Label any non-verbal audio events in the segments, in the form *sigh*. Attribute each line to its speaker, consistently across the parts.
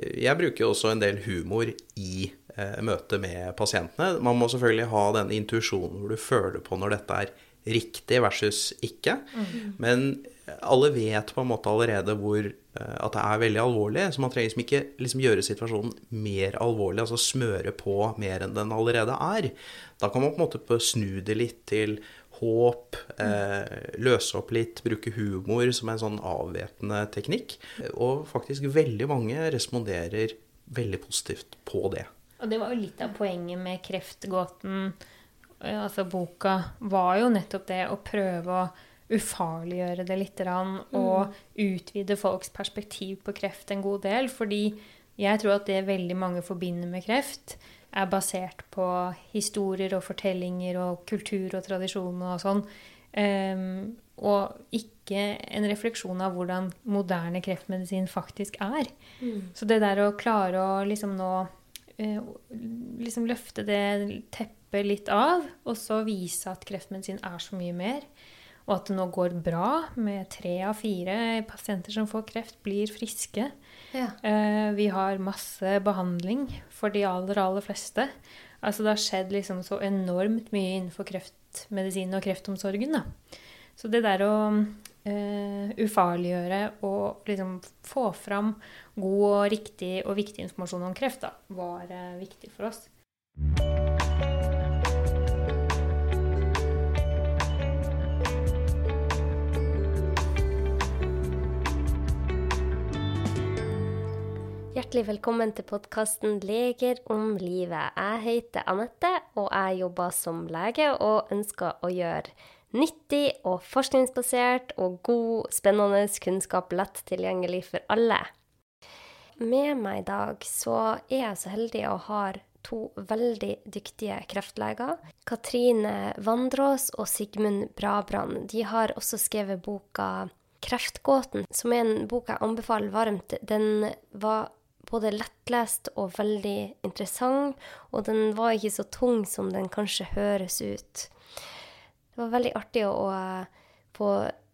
Speaker 1: Jeg bruker jo også en del humor i eh, møte med pasientene. Man må selvfølgelig ha denne intuisjonen hvor du føler på når dette er riktig versus ikke. Men alle vet på en måte allerede hvor, eh, at det er veldig alvorlig, så man trenger liksom ikke liksom gjøre situasjonen mer alvorlig, altså smøre på mer enn den allerede er. Da kan man på en måte snu det litt til håp, eh, løse opp litt, bruke humor som en sånn avvæpnende teknikk. Og faktisk veldig mange responderer veldig positivt på det.
Speaker 2: Og det var jo litt av poenget med Kreftgåten, altså boka, var jo nettopp det å prøve å ufarliggjøre det litt og utvide folks perspektiv på kreft en god del. Fordi jeg tror at det veldig mange forbinder med kreft, er basert på historier og fortellinger og kultur og tradisjoner og sånn. Um, og ikke en refleksjon av hvordan moderne kreftmedisin faktisk er.
Speaker 3: Mm.
Speaker 2: Så det der å klare å liksom nå uh, liksom løfte det teppet litt av, og så vise at kreftmedisin er så mye mer, og at det nå går bra med tre av fire pasienter som får kreft, blir friske.
Speaker 3: Ja.
Speaker 2: Eh, vi har masse behandling for de aller, aller fleste. Altså det har skjedd liksom så enormt mye innenfor kreftmedisin og kreftomsorgen. Da. Så det der å eh, ufarliggjøre og liksom få fram god og riktig og viktig informasjon om kreft, da, var eh, viktig for oss.
Speaker 3: Hjertelig velkommen til podkasten 'Leger om livet'. Jeg heter Anette, og jeg jobber som lege og ønsker å gjøre nyttig og forskningsbasert og god, spennende kunnskap lett tilgjengelig for alle. Med meg i dag så er jeg så heldig å ha to veldig dyktige kreftleger. Katrine Vandrås og Sigmund Brabrand. De har også skrevet boka 'Kreftgåten', som er en bok jeg anbefaler varmt. Den var både lettlest og veldig interessant, og den var ikke så tung som den kanskje høres ut. Det var veldig artig å få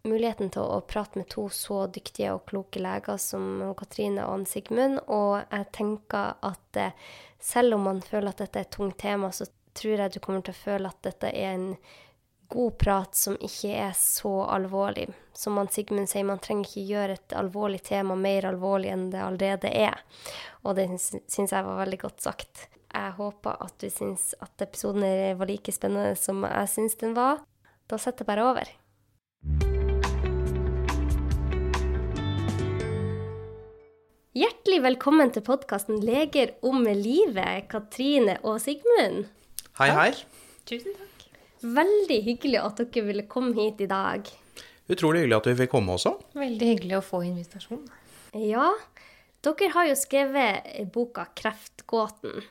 Speaker 3: muligheten til å prate med to så dyktige og kloke leger som Katrine og Ann Sigmund, og jeg tenker at eh, selv om man føler at dette er et tungt tema, så tror jeg du kommer til å føle at dette er en god prat som ikke er så alvorlig. Som han Sigmund sier, man trenger ikke gjøre et alvorlig tema mer alvorlig enn det allerede er. Og det syns jeg var veldig godt sagt. Jeg håper at du syns at episoden var like spennende som jeg syns den var. Da setter jeg bare over. Hjertelig velkommen til podkasten 'Leger om livet', Katrine og Sigmund.
Speaker 1: Hei, hei.
Speaker 2: Tusen takk.
Speaker 3: Veldig hyggelig at dere ville komme hit i dag.
Speaker 1: Utrolig hyggelig at vi fikk komme også.
Speaker 2: Veldig hyggelig å få invitasjon.
Speaker 3: Ja, dere har jo skrevet boka 'Kreftgåten'.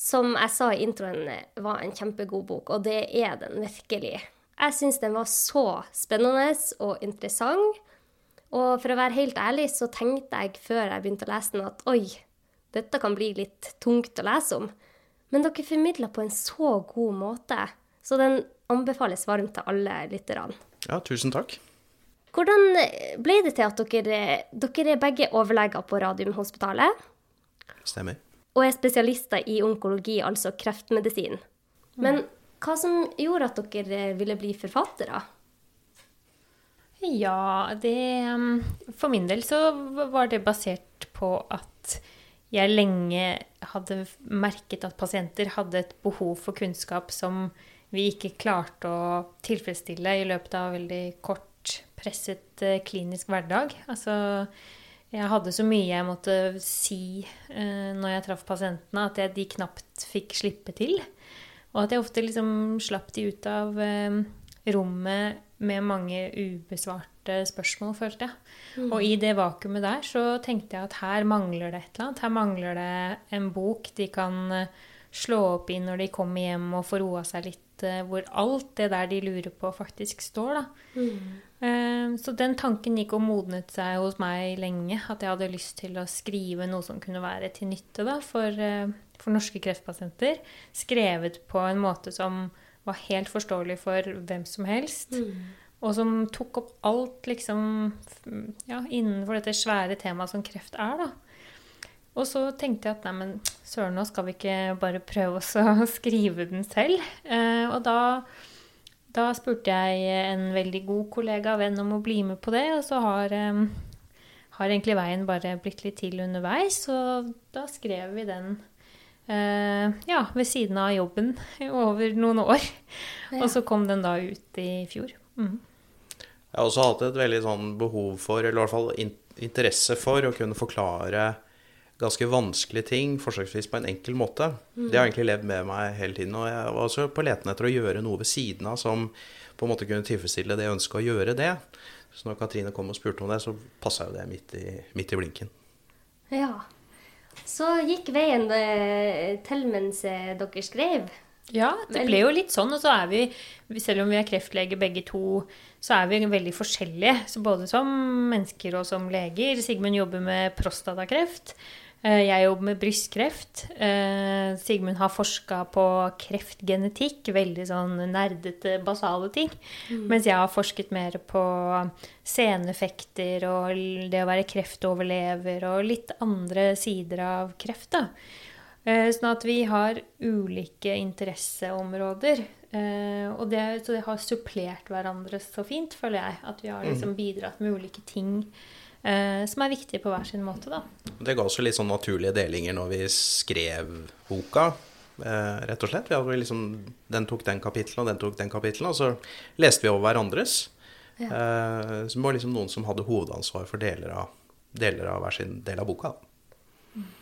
Speaker 3: Som jeg sa i introen, var en kjempegod bok, og det er den virkelig. Jeg syns den var så spennende og interessant. Og for å være helt ærlig så tenkte jeg før jeg begynte å lese den, at oi, dette kan bli litt tungt å lese om. Men dere formidla på en så god måte, så den anbefales varmt til alle lytterne.
Speaker 1: Ja, tusen takk.
Speaker 3: Hvordan ble det til at dere, dere er begge overleger på Radiumhospitalet?
Speaker 1: Stemmer.
Speaker 3: Og er spesialister i onkologi, altså kreftmedisin. Men hva som gjorde at dere ville bli forfattere?
Speaker 2: Ja, det um, For min del så var det basert på at jeg lenge hadde merket at pasienter hadde et behov for kunnskap som vi ikke klarte å tilfredsstille i løpet av veldig kort, presset eh, klinisk hverdag. Altså jeg hadde så mye jeg måtte si eh, når jeg traff pasientene, at jeg de knapt fikk slippe til. Og at jeg ofte liksom slapp de ut av eh, rommet med mange ubesvarte spørsmål, følte jeg. Og i det vakuumet der så tenkte jeg at her mangler det et eller annet. Her mangler det en bok de kan eh, slå opp i når de kommer hjem og får roa seg litt, eh, hvor alt det der de lurer på, faktisk står, da. Mm. Så den tanken gikk og modnet seg hos meg lenge. At jeg hadde lyst til å skrive noe som kunne være til nytte da, for, eh, for norske kreftpasienter. Skrevet på en måte som var helt forståelig for hvem som helst. Og som tok opp alt liksom ja, innenfor dette svære temaet som kreft er, da. Og så tenkte jeg at nei, men søren, nå skal vi ikke bare prøve oss å *laughs* skrive den selv. Eh, og da, da, spurte jeg en veldig god kollega og venn om å bli med på det, og så har, eh, har egentlig veien bare blitt litt til underveis. Og da skrev vi den eh, ja, ved siden av jobben over noen år. Ja. Og så kom den da ut i fjor. Mm.
Speaker 1: Jeg har også hatt et veldig sånn behov for, eller i hvert fall interesse for, å kunne forklare ganske vanskelige ting forsøksvis på en enkel måte. Mm. Det har egentlig levd med meg hele tiden. Og jeg var også på leten etter å gjøre noe ved siden av som på en måte kunne tilfredsstille det ønsket å gjøre det. Så når Katrine kom og spurte om det, så passa jo det midt i, midt i, blinken.
Speaker 3: Ja. Så gikk veien eh, til mens eh, dere skrev.
Speaker 2: Ja, det ble jo litt sånn. Og så er vi, selv om vi er kreftleger begge to, så er vi veldig forskjellige. Så både som mennesker og som leger. Sigmund jobber med prostatakreft. Eh, jeg jobber med brystkreft. Eh, Sigmund har forska på kreftgenetikk, veldig sånn nerdete, basale ting. Mm. Mens jeg har forsket mer på seneffekter og det å være kreftoverlever og litt andre sider av kreft. da. Eh, sånn at vi har ulike interesseområder. Og det, så det har supplert hverandre så fint, føler jeg. At vi har mm. liksom bidratt med ulike ting eh, som er viktige på hver sin måte. Da.
Speaker 1: Det ga også litt sånn naturlige delinger når vi skrev boka. Eh, rett og slett. Liksom, den tok den kapittelen, og den tok den kapittelen. Og så leste vi over hverandres. Ja. Eh, så det var liksom noen som hadde hovedansvar for deler av, deler av hver sin del av boka. Da.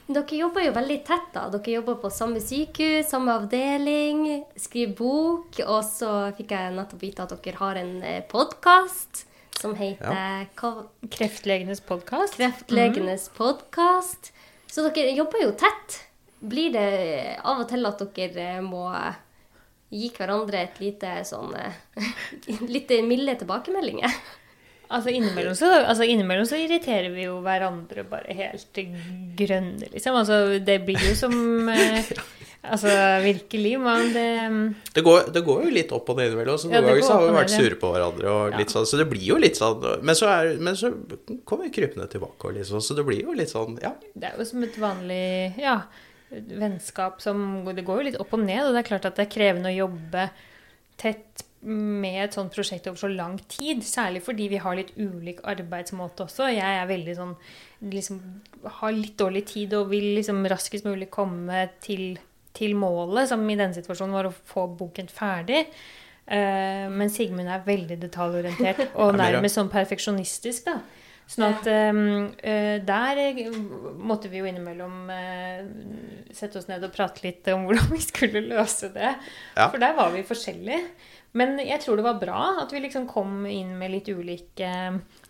Speaker 3: Dere jobber jo veldig tett. da. Dere jobber på samme sykehus, samme avdeling, skriver bok. Og så fikk jeg nettopp vite at dere har en eh, podkast som heter ja.
Speaker 2: Kreftlegenes podkast.
Speaker 3: Kreftlegenes mm. podkast. Så dere jobber jo tett. Blir det av og til at dere må gi hverandre et lite sånn *laughs* Litt milde tilbakemeldinger?
Speaker 2: Altså innimellom, så, altså innimellom så irriterer vi jo hverandre bare helt grønne, liksom. Altså det blir jo som *laughs* eh, Altså virkelig, men det
Speaker 1: det går, det går, jo litt opp og ned innimellom. Så noen ja, ganger så har vi vært sure på hverandre og litt sånn. Så det blir jo litt sånn Men så, er, men så kommer krypende tilbake og liksom, så det blir jo litt sånn, ja.
Speaker 2: Det er jo som et vanlig ja, vennskap som Det går jo litt opp og ned, og det er klart at det er krevende å jobbe tett med et sånt prosjekt over så lang tid. Særlig fordi vi har litt ulik arbeidsmåte også. Jeg er veldig sånn liksom har litt dårlig tid og vil liksom raskest mulig komme til til målet, som i denne situasjonen var å få boken ferdig. Uh, men Sigmund er veldig detaljorientert *laughs* og nærmest sånn perfeksjonistisk. da. Sånn at um, uh, der måtte vi jo innimellom uh, sette oss ned og prate litt om *laughs* hvordan vi skulle løse det. Ja. For der var vi forskjellige. Men jeg tror det var bra at vi liksom kom inn med litt ulike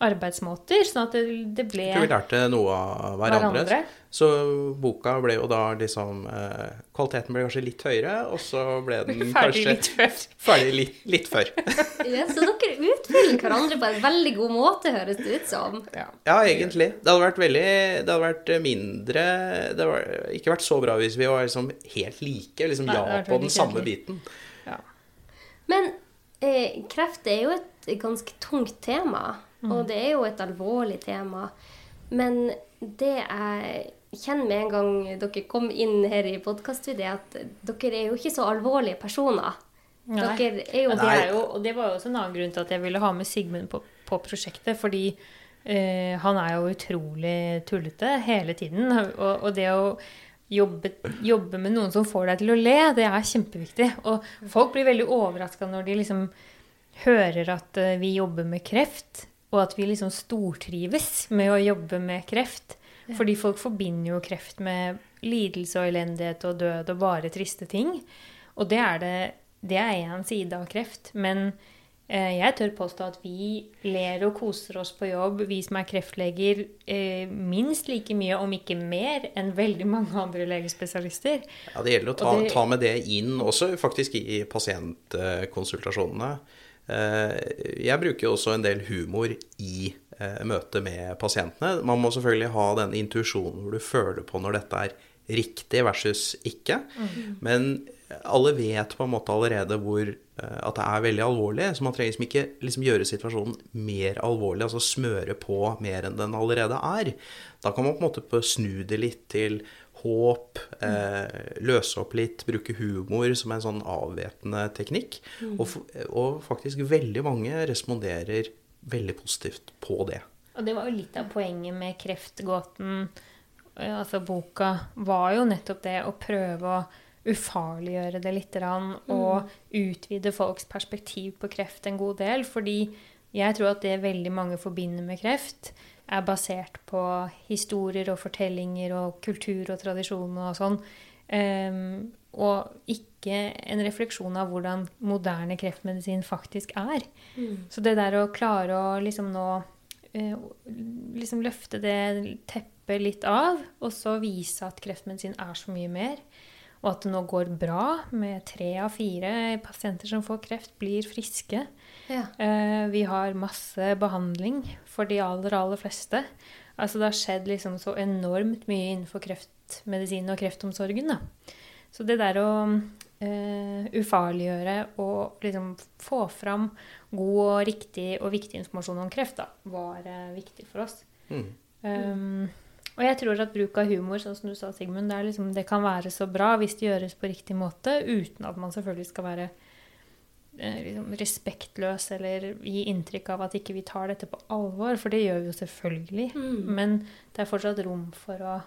Speaker 2: arbeidsmåter. Sånn at det, det ble
Speaker 1: Jeg tror vi lærte noe av hverandre. hverandre. Så boka ble jo da liksom eh, Kvaliteten ble kanskje litt høyere, og så ble *laughs* den ferdig kanskje litt før. ferdig litt, litt før. *laughs* *laughs*
Speaker 3: ja, så dere utfyller hverandre på en veldig god måte, høres det ut som.
Speaker 1: Ja, ja egentlig. Det hadde vært veldig Det hadde vært mindre Det hadde ikke vært så bra hvis vi var liksom helt like. Liksom ja på den samme biten.
Speaker 3: Men eh, kreft er jo et ganske tungt tema. Mm. Og det er jo et alvorlig tema. Men det jeg kjenner med en gang dere kom inn her i podkaststudiet, at dere er jo ikke så alvorlige personer.
Speaker 2: Nei. Dere er jo, det er jo Og det var jo også en annen grunn til at jeg ville ha med Sigmund på, på prosjektet. Fordi eh, han er jo utrolig tullete hele tiden. Og, og det å jobbe, jobbe, med noen som får deg til å le, det er kjempeviktig. Og folk blir veldig overraska når de liksom hører at eh, vi jobber med kreft, og at vi liksom stortrives med å jobbe med kreft. Fordi folk forbinder jo kreft med lidelse og elendighet og død og bare triste ting. Og det er det det er én side av kreft. Men jeg tør påstå at vi ler og koser oss på jobb, vi som er kreftleger, eh, minst like mye, om ikke mer, enn veldig mange andre legespesialister.
Speaker 1: Ja, Det gjelder å ta, det, ta med det inn også, faktisk i pasientkonsultasjonene. Eh, jeg bruker også en del humor i møte med pasientene. Man må selvfølgelig ha den intuisjonen hvor du føler på når dette er riktig versus ikke. Men alle vet på en måte allerede hvor, eh, at det er veldig alvorlig, så man trenger liksom ikke liksom gjøre situasjonen mer alvorlig, altså smøre på mer enn den allerede er. Da kan man på en måte snu det litt til håp, eh, løse opp litt, bruke humor som en sånn avvæpnende teknikk. Og, og faktisk veldig mange responderer veldig positivt på det.
Speaker 2: Og det var jo litt av poenget med Kreftgåten, altså boka, var jo nettopp det å prøve å ufarliggjøre det litt og utvide folks perspektiv på kreft en god del. Fordi jeg tror at det veldig mange forbinder med kreft, er basert på historier og fortellinger og kultur og tradisjon og sånn. Um, og ikke en refleksjon av hvordan moderne kreftmedisin faktisk er.
Speaker 3: Mm.
Speaker 2: Så det der å klare å liksom nå eh, liksom løfte det teppet litt av, og så vise at kreftmedisin er så mye mer, og at det nå går bra med tre av fire pasienter som får kreft, blir friske.
Speaker 3: Ja.
Speaker 2: Eh, vi har masse behandling for de aller, aller fleste. Altså det har skjedd liksom så enormt mye innenfor kreftmedisin og kreftomsorgen. Da. Så det der å eh, ufarliggjøre og liksom få fram god og riktig og viktig informasjon om kreft, da, var eh, viktig for oss.
Speaker 1: Mm.
Speaker 2: Um, og jeg tror at bruk av humor, sånn som du sa, Sigmund, det, liksom, det, kan være så bra hvis det gjøres på riktig måte, uten at man selvfølgelig skal være eh, liksom, respektløs eller gi inntrykk av at ikke vi tar dette på alvor. For det gjør vi jo selvfølgelig.
Speaker 3: Mm.
Speaker 2: Men det er fortsatt rom for å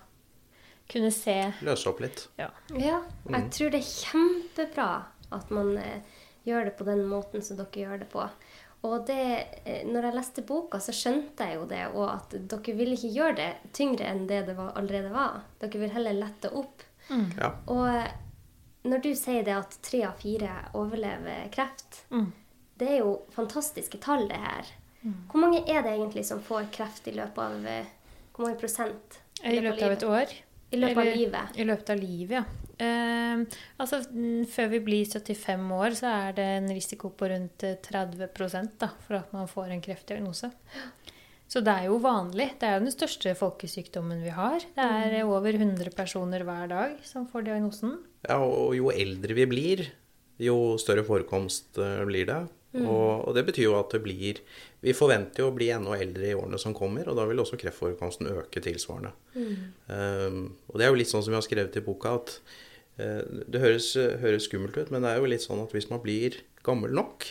Speaker 2: kunne se
Speaker 1: Løse opp litt.
Speaker 2: Ja.
Speaker 3: ja. Jeg tror det er kjempebra at man eh, gjør det på den måten som dere gjør det på. Og det, eh, når jeg leste boka, så skjønte jeg jo det, og at dere vil ikke gjøre det tyngre enn det det var, allerede var. Dere vil heller lette opp.
Speaker 2: Mm.
Speaker 1: Ja.
Speaker 3: Og eh, når du sier det at tre av fire overlever kreft,
Speaker 2: Mm.
Speaker 3: det er jo fantastiske tall, det her. Hvor mange er det egentlig som får kreft i løpet av eh, Hvor mange prosent?
Speaker 2: I løpet av et år.
Speaker 3: I løpet av livet?
Speaker 2: I løpet av livet, ja. Eh, altså, mm, før vi blir 75 år, så er det en risiko på rundt eh, 30 da, for at man får en kreftdiagnose. Så det er jo vanlig. Det er jo den største folkesykdommen vi har. Det er eh, over 100 personer hver dag som får diagnosen.
Speaker 1: Ja, og jo eldre vi blir, jo større forekomst eh, blir det. Og, og det betyr jo at det blir Vi forventer jo å bli enda eldre i årene som kommer, og da vil også kreftforekomsten øke tilsvarende. Um, og det er jo litt sånn som vi har skrevet i boka, at eh, det høres, høres skummelt ut, men det er jo litt sånn at hvis man blir gammel nok,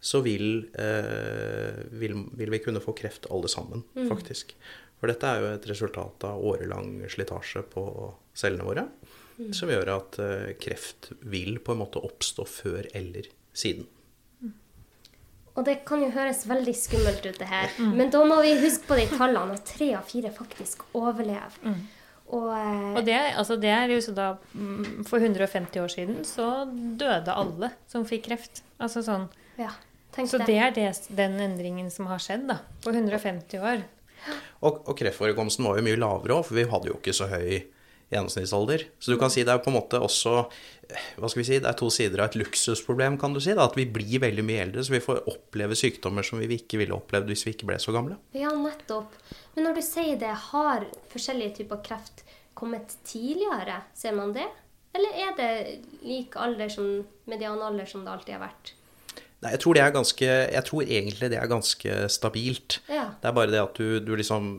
Speaker 1: så vil, eh, vil, vil vi kunne få kreft alle sammen, faktisk. For dette er jo et resultat av årelang slitasje på cellene våre, som gjør at eh, kreft vil på en måte oppstå før eller siden.
Speaker 3: Og det kan jo høres veldig skummelt ut, det her. Men da må vi huske på de tallene, at tre av fire faktisk overlever. Og, eh,
Speaker 2: Og det, altså det er jo så da mm, For 150 år siden så døde alle som fikk kreft. Altså sånn
Speaker 3: ja, tenk
Speaker 2: Så
Speaker 3: det.
Speaker 2: det er det, den endringen som har skjedd, da. På 150 år.
Speaker 1: Og, og kreftforekomsten var jo mye lavere òg, for vi hadde jo ikke så høy gjennomsnittsalder. Så du kan si det er på en måte også Hva skal vi si, det er to sider av et luksusproblem, kan du si. da, At vi blir veldig mye eldre, så vi får oppleve sykdommer som vi ikke ville opplevd hvis vi ikke ble så gamle.
Speaker 3: Ja, nettopp. Men når du sier det, har forskjellige typer kreft kommet tidligere? Ser man det? Eller er det lik alder som medianalder som det alltid har vært?
Speaker 1: Nei, jeg tror, det er ganske, jeg tror egentlig det er ganske stabilt.
Speaker 3: Ja.
Speaker 1: Det er bare det at du, du liksom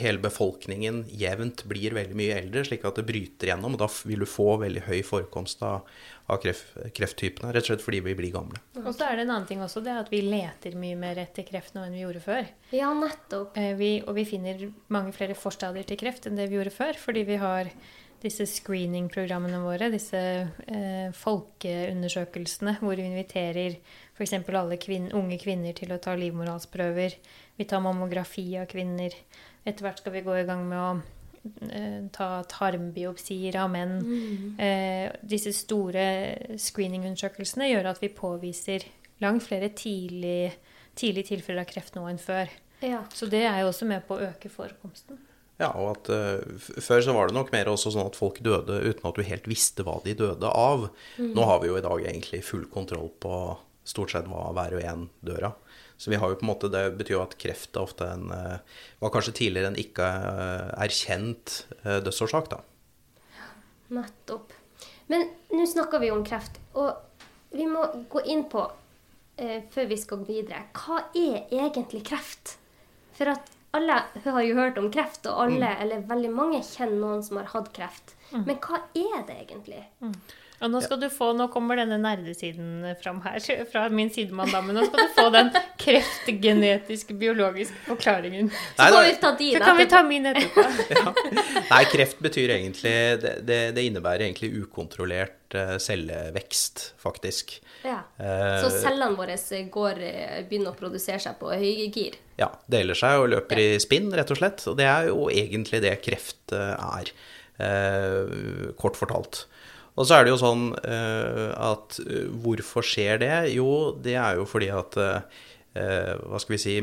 Speaker 1: Hele befolkningen jevnt blir veldig mye eldre, slik at det bryter gjennom. Og da vil du få veldig høy forekomst av, av kreft, krefttypene, rett og slett fordi vi blir gamle.
Speaker 2: Og så er det en annen ting også, det er at vi leter mye mer etter kreft nå enn vi gjorde før.
Speaker 3: Ja, nettopp.
Speaker 2: Eh, Vi, og vi finner mange flere forstadier til kreft enn det vi gjorde før, fordi vi har disse screening-programmene våre, disse eh, folkeundersøkelsene, hvor vi inviterer f.eks. alle kvinn, unge kvinner til å ta livmorhalsprøver. Vi tar mammografi av kvinner. Etter hvert skal vi gå i gang med å eh, ta tarmbiopsier av menn. Eh, disse store screeningundersøkelsene gjør at vi påviser langt flere tidlig, tidlige tilfeller av kreft nå enn før.
Speaker 3: Ja.
Speaker 2: Så det er jo også med på å øke forekomsten.
Speaker 1: Ja, og at uh, Før så var det nok mer også sånn at folk døde uten at du helt visste hva de døde av. Nå har vi jo i dag egentlig full kontroll på stort sett var hver og en døra. Så vi har jo på en måte, Det betyr jo at kreft er ofte en eh, var kanskje tidligere en ikke eh, erkjent eh, dødsårsak. da.
Speaker 3: Nettopp. Men nå snakker vi om kreft, og vi må gå inn på, eh, før vi skal gå videre, hva er egentlig kreft? For at alle har jo hørt om kreft, og alle, eller veldig mange, kjenner noen som har hatt kreft. Men hva er det egentlig?
Speaker 2: Og nå skal du få, nå kommer denne nerdesiden fram her *laughs* fra min sidemann, da, men nå skal du få den kreftgenetiske, biologiske forklaringen.
Speaker 3: Så
Speaker 1: Nei,
Speaker 3: må vi ta dine
Speaker 2: Så kan vi
Speaker 3: etterpå.
Speaker 2: ta min etterpå. *laughs*
Speaker 1: Nei, kreft betyr egentlig Det, det, det innebærer egentlig ukontrollert eh, cellevekst, faktisk.
Speaker 3: Ja.
Speaker 1: Eh,
Speaker 3: Så cellene våre går, eh, begynner å produsere seg på høygir.
Speaker 1: Ja, deler seg og løper i spinn, rett og slett. Og det er jo egentlig det kreft er, eh, kort fortalt. Og så er det jo sånn eh, at eh, hvorfor skjer det? Jo, det er jo fordi at eh, hva skal vi si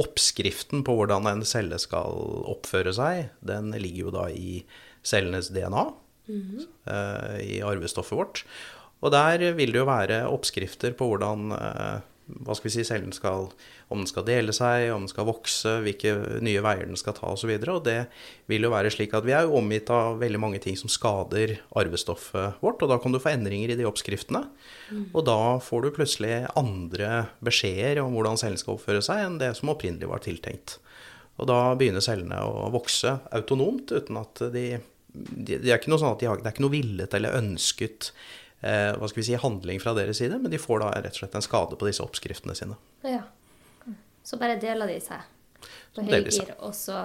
Speaker 1: Oppskriften på hvordan en celle skal oppføre seg, den ligger jo da i cellenes DNA, eh, i arvestoffet vårt. Og der vil det jo være oppskrifter på hvordan hva skal vi si, cellen skal Om den skal dele seg, om den skal vokse, hvilke nye veier den skal ta osv. Og, så og det vil jo være slik at vi er jo omgitt av veldig mange ting som skader arvestoffet vårt, og da kan du få endringer i de oppskriftene. Og da får du plutselig andre beskjeder om hvordan cellen skal oppføre seg, enn det som opprinnelig var tiltenkt. Og da begynner cellene å vokse autonomt uten at de de, de er ikke noe sånn at de har, Det er ikke noe villet eller ønsket hva skal vi si, handling fra deres side, men de får da rett og slett en skade på disse oppskriftene sine.
Speaker 3: Ja. Så bare deler de seg på høygir, og så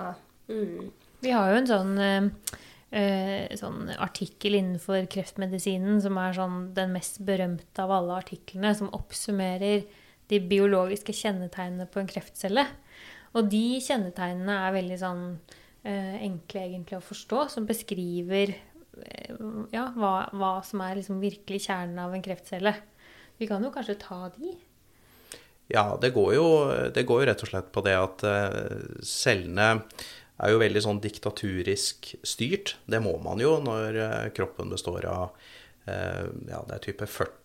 Speaker 3: mm.
Speaker 2: Vi har jo en sånn, eh, eh, sånn artikkel innenfor kreftmedisinen som er sånn den mest berømte av alle artiklene, som oppsummerer de biologiske kjennetegnene på en kreftcelle. Og de kjennetegnene er veldig sånn eh, enkle egentlig å forstå, som beskriver eh, ja, hva, hva som er liksom virkelig kjernen av en kreftcelle. Vi kan jo kanskje ta de.
Speaker 1: Ja, det går, jo, det går jo rett og slett på det at eh, cellene er jo veldig sånn diktaturisk styrt. Det må man jo når eh, kroppen består av eh, ja, det er type 40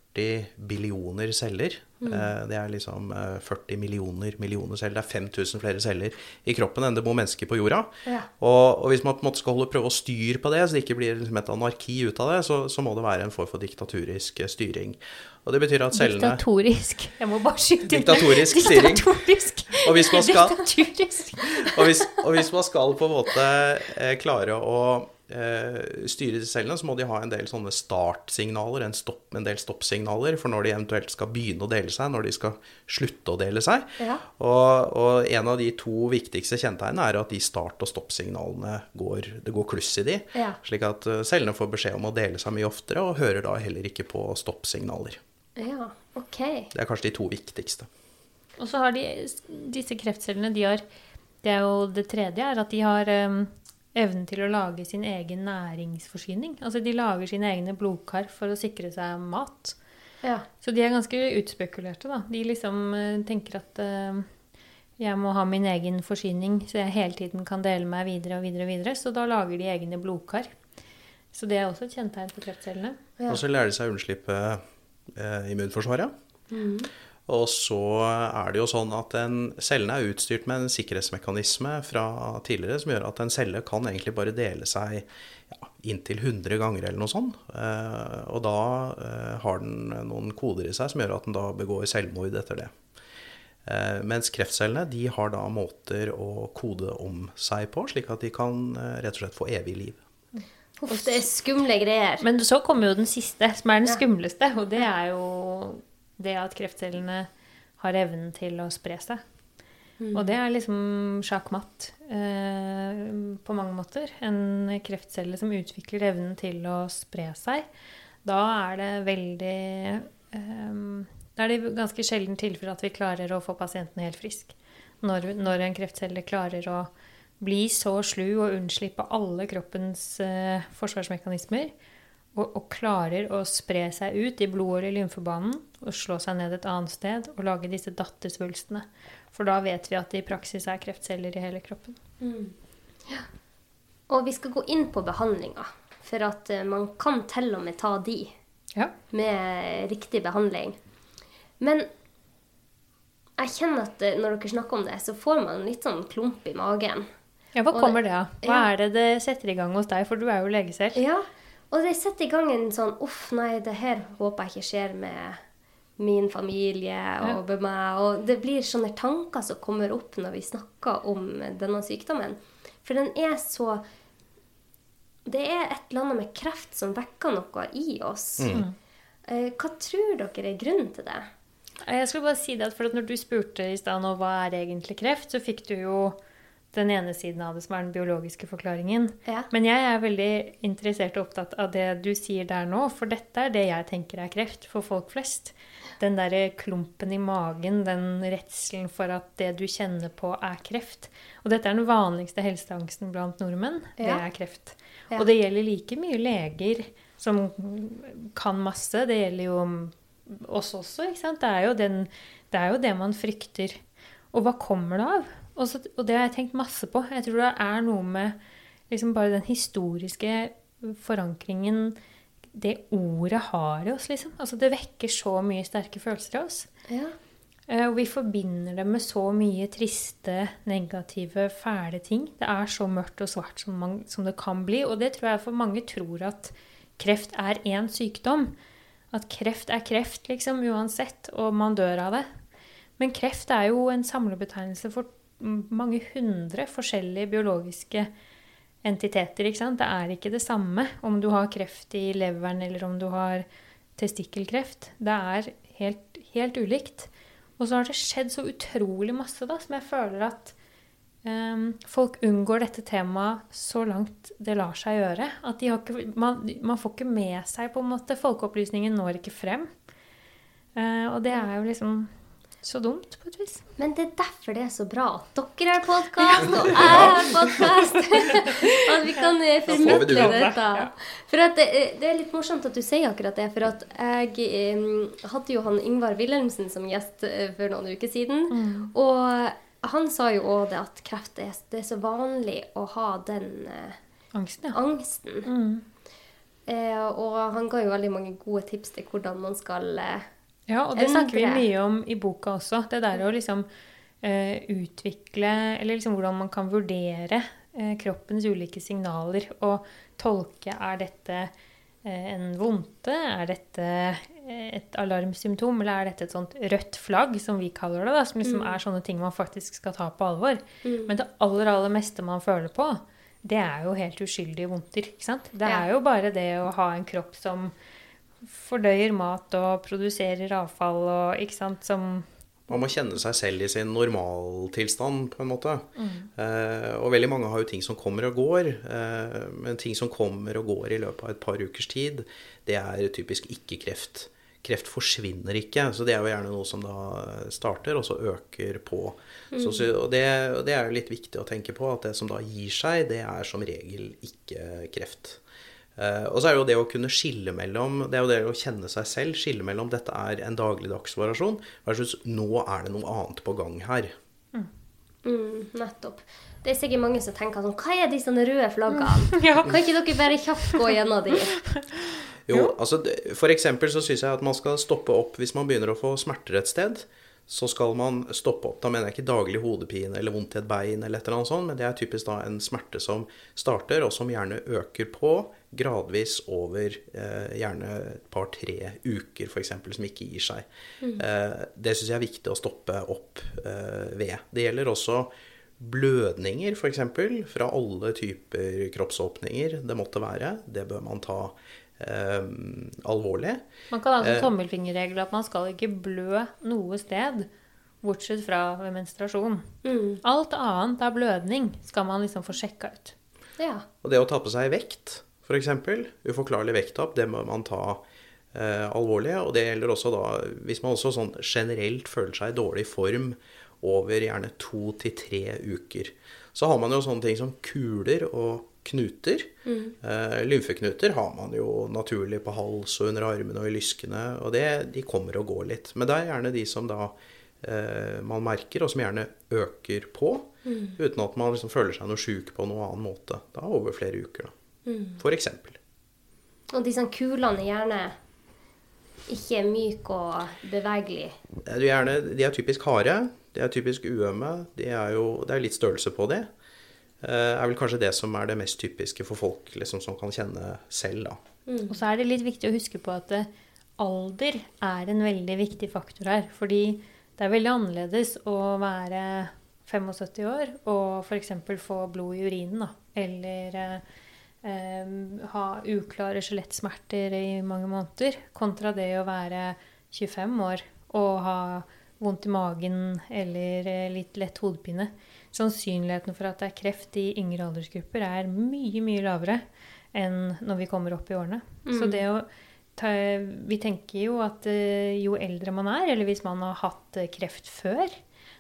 Speaker 1: billioner celler. Mm. Det er liksom eh, 40 millioner millioner celler. Det er 5000 flere celler i kroppen enn det bor mennesker på jorda.
Speaker 3: Ja.
Speaker 1: Og, og hvis man på en måte skal holde, prøve å styre på det, så det ikke blir liksom et anarki ut av det, så, så må det være en form for diktaturisk eh, styring. Og det betyr at cellene
Speaker 2: Diktatorisk. Jeg må bare skyte inn.
Speaker 1: Diktatorisk styring.
Speaker 2: Diktatorisk.
Speaker 1: Og hvis man skal- Og hvis, og hvis man skal på en måte eh, klare å eh, styre disse cellene, så må de ha en del sånne startsignaler, en, stopp, en del stoppsignaler for når de eventuelt skal begynne å dele seg, når de skal slutte å dele seg.
Speaker 3: Ja.
Speaker 1: Og, og en av de to viktigste kjennetegnene er at de start- og stoppsignalene går, det går kluss i de.
Speaker 3: Ja.
Speaker 1: Slik at eh, cellene får beskjed om å dele seg mye oftere, og hører da heller ikke på stoppsignaler.
Speaker 3: ja, OK.
Speaker 1: Det er kanskje de to viktigste.
Speaker 2: Og så har de disse kreftcellene de har, Det er jo det tredje, er at de har um, evnen til å lage sin egen næringsforsyning. Altså de lager sine egne blodkar for å sikre seg mat.
Speaker 3: Ja.
Speaker 2: Så de er ganske utspekulerte, da. De liksom eh, tenker at uh, jeg må ha min egen forsyning, så jeg hele tiden kan dele meg videre og videre og videre. Så da lager de egne blodkar. Så det er også et kjennetegn på kreftcellene.
Speaker 3: Ja.
Speaker 1: Og så lærer de seg å unnslippe eh, immunforsvaret.
Speaker 3: Mm.
Speaker 1: Og så er det jo sånn at en, cellene er utstyrt med en sikkerhetsmekanisme fra tidligere som gjør at en celle kan egentlig bare dele seg ja, inntil 100 ganger eller noe sånt. Eh, og da eh, har den noen koder i seg som gjør at den da begår selvmord etter det. Eh, mens kreftcellene de har da måter å kode om seg på, slik at de kan rett og slett få evig liv.
Speaker 3: Uff, det er skumle greier.
Speaker 2: Men så kommer jo den siste, som er den
Speaker 3: Ja.
Speaker 2: skumleste. Og det er jo det at kreftcellene har evnen til å spre seg. Og det er liksom sjakkmatt eh, på mange måter. En kreftcelle som utvikler evnen til å spre seg. Da er det veldig eh, Da er det ganske sjelden tilfelle at vi klarer å få pasienten helt frisk. Når, når en kreftcelle klarer å bli så slu og unnslippe alle kroppens eh, forsvarsmekanismer, og, og klarer å spre seg ut i blodåret i lymfebanen og slå seg ned et annet sted og lage disse dattersvulstene. For da vet vi at det i praksis er kreftceller i hele kroppen. Ja.
Speaker 3: Og vi skal gå inn på behandlinga, for at eh, man kan til og med ta de
Speaker 2: Ja.
Speaker 3: med riktig behandling. Men jeg kjenner at eh, når dere snakker om det, så får man litt sånn klump i magen.
Speaker 2: ja, hva kommer
Speaker 3: det-
Speaker 2: det av? Hva er det det setter i gang hos deg, for du er jo lege selv.
Speaker 3: Ja, Og det setter i gang en sånn Uff, nei, det her håper jeg ikke skjer med min familie og med meg. Og det blir sånne tanker som kommer opp når vi snakker om denne sykdommen. For den er så Det er et eller annet med kreft som vekker noe i oss. Mm. Hva tror dere er grunnen til det?
Speaker 2: Jeg skulle bare si det for at når du spurte i stad nå hva er egentlig kreft, så fikk du jo den ene siden av det som er den biologiske forklaringen.
Speaker 3: Ja.
Speaker 2: Men jeg er veldig interessert og opptatt av det du sier der nå, for dette er det jeg tenker er kreft for folk flest. Den derre klumpen i magen, den redselen for at det du kjenner på, er kreft. Og dette er den vanligste helseangsten blant nordmenn. Det
Speaker 3: Ja.
Speaker 2: er kreft.
Speaker 3: Ja.
Speaker 2: Og det gjelder like mye leger som kan masse. Det gjelder jo oss også, ikke sant. Det er jo, den, det, er jo det man frykter. Og hva kommer det av? Og, så, og det har jeg tenkt masse på. Jeg tror det er noe med liksom bare den historiske forankringen det ordet har i oss, liksom. Altså, det vekker så mye sterke følelser i oss.
Speaker 3: Ja.
Speaker 2: Eh, Og vi forbinder det med så mye triste, negative, fæle ting. Det er så mørkt og svart som, man, som det kan bli. Og det tror jeg for mange tror at kreft er én sykdom. At kreft er kreft, liksom, uansett, og man dør av det. Men kreft er jo en samlebetegnelse for mange hundre forskjellige biologiske entiteter. ikke sant? Det er ikke det samme om du har kreft i leveren eller om du har testikkelkreft. Det er helt, helt ulikt. Og så har det skjedd så utrolig masse da, som jeg føler at um, folk unngår dette temaet så langt det lar seg gjøre. At ikke, man, man får ikke med seg på en måte Folkeopplysningen når ikke frem. Uh, og det er jo liksom så dumt, på et vis.
Speaker 3: Men det er derfor det er så bra at dere har podkast, og jeg har podkast. *laughs* at vi kan eh, formidle
Speaker 1: duet.
Speaker 3: dette. For at det, det er litt morsomt at du sier akkurat det. For at jeg eh, hadde jo han Ingvar Wilhelmsen som gjest eh, for noen uker siden. Og han sa jo òg det at kreft er, det er så vanlig å ha den eh,
Speaker 2: Angsten, ja.
Speaker 3: angsten. Eh, og han ga jo veldig mange gode tips til hvordan man skal eh,
Speaker 2: Ja, og det snakker vi mye om i boka også. Det der å liksom eh, utvikle Eller liksom hvordan man kan vurdere eh, kroppens ulike signaler og tolke Er dette eh, en vondte? Er dette et alarmsymptom? Eller er dette et sånt rødt flagg, som vi kaller det? da, Som liksom er sånne ting man faktisk skal ta på alvor. Men det aller, aller meste man føler på, det er jo helt uskyldige vondter. ikke sant? Det
Speaker 3: Ja.
Speaker 2: er jo bare det å ha en kropp som fordøyer mat og produserer avfall og ikke sant, som
Speaker 1: Man må kjenne seg selv i sin normaltilstand, på en måte. Eh, og veldig mange har jo ting som kommer og går. Eh, men ting som kommer og går i løpet av et par ukers tid, det er typisk ikke kreft. Kreft forsvinner ikke, så det er jo gjerne noe som da starter, og så øker på. Mm. så, og det, det er jo litt viktig å tenke på, at det som da gir seg, det er som regel ikke kreft. Eh, og så er det jo det å kunne skille mellom Det er jo det å kjenne seg selv, skille mellom dette er en dagligdags variasjon versus nå er det noe annet på gang her.
Speaker 3: Mm, nettopp. Det er sikkert mange som tenker sånn Hva er disse røde flaggene? *laughs*
Speaker 2: Ja.
Speaker 3: Kan ikke dere bare kjapt gå gjennom de?
Speaker 1: Jo, altså For eksempel så syns jeg at man skal stoppe opp hvis man begynner å få smerter et sted. Så skal man stoppe opp. Da mener jeg ikke daglig hodepine eller vondt i et bein, eller et eller annet sånt, men det er typisk da en smerte som starter, og som gjerne øker på gradvis over eh, gjerne et par-tre uker, f.eks., som ikke gir seg. Eh, det syns jeg er viktig å stoppe opp eh, ved. Det gjelder også blødninger, f.eks., fra alle typer kroppsåpninger det måtte være. Det bør man ta alvorlig.
Speaker 2: Man kan ha en
Speaker 1: Eh.
Speaker 2: tommelfingerregel at man skal ikke blø noe sted, bortsett fra ved menstruasjon.
Speaker 3: Mm.
Speaker 2: Alt annet av blødning skal man liksom få sjekka ut.
Speaker 3: Ja.
Speaker 1: Og det å ta på seg vekt, f.eks., uforklarlig vekttap, det må man ta eh, alvorlig. Og det gjelder også da hvis man også sånn generelt føler seg i dårlig form over gjerne to til tre uker. Så har man jo sånne ting som kuler og knuter. Eh, lymfeknuter har man jo naturlig på hals og under armene og i lyskene, og det, de kommer og går litt. Men det er gjerne de som da eh, man merker, og som gjerne øker på, uten at man liksom føler seg noe sjuk på noen annen måte. Da over flere uker, da. For eksempel.
Speaker 3: Og disse kulene er gjerne ikke myke og bevegelige.
Speaker 1: Det er gjerne, de er typisk harde, de er typisk uømme, de er jo, det er litt størrelse på de. Er vel kanskje det som er det mest typiske for folk liksom, som kan kjenne selv. Da.
Speaker 2: Mm. Og så er det litt viktig å huske på at alder er en veldig viktig faktor her. Fordi det er veldig annerledes å være 75 år og f.eks. få blod i urinen, da. Eller eh, ha uklare skjelettsmerter i mange måneder, kontra det å være 25 år og ha vondt i magen eller eh, litt lett hodepine. Sannsynligheten for at det er kreft i yngre aldersgrupper er mye, mye lavere enn når vi kommer opp i årene. Mm. Så det å ta, Vi tenker jo at eh, jo eldre man er, eller hvis man har hatt eh, kreft før,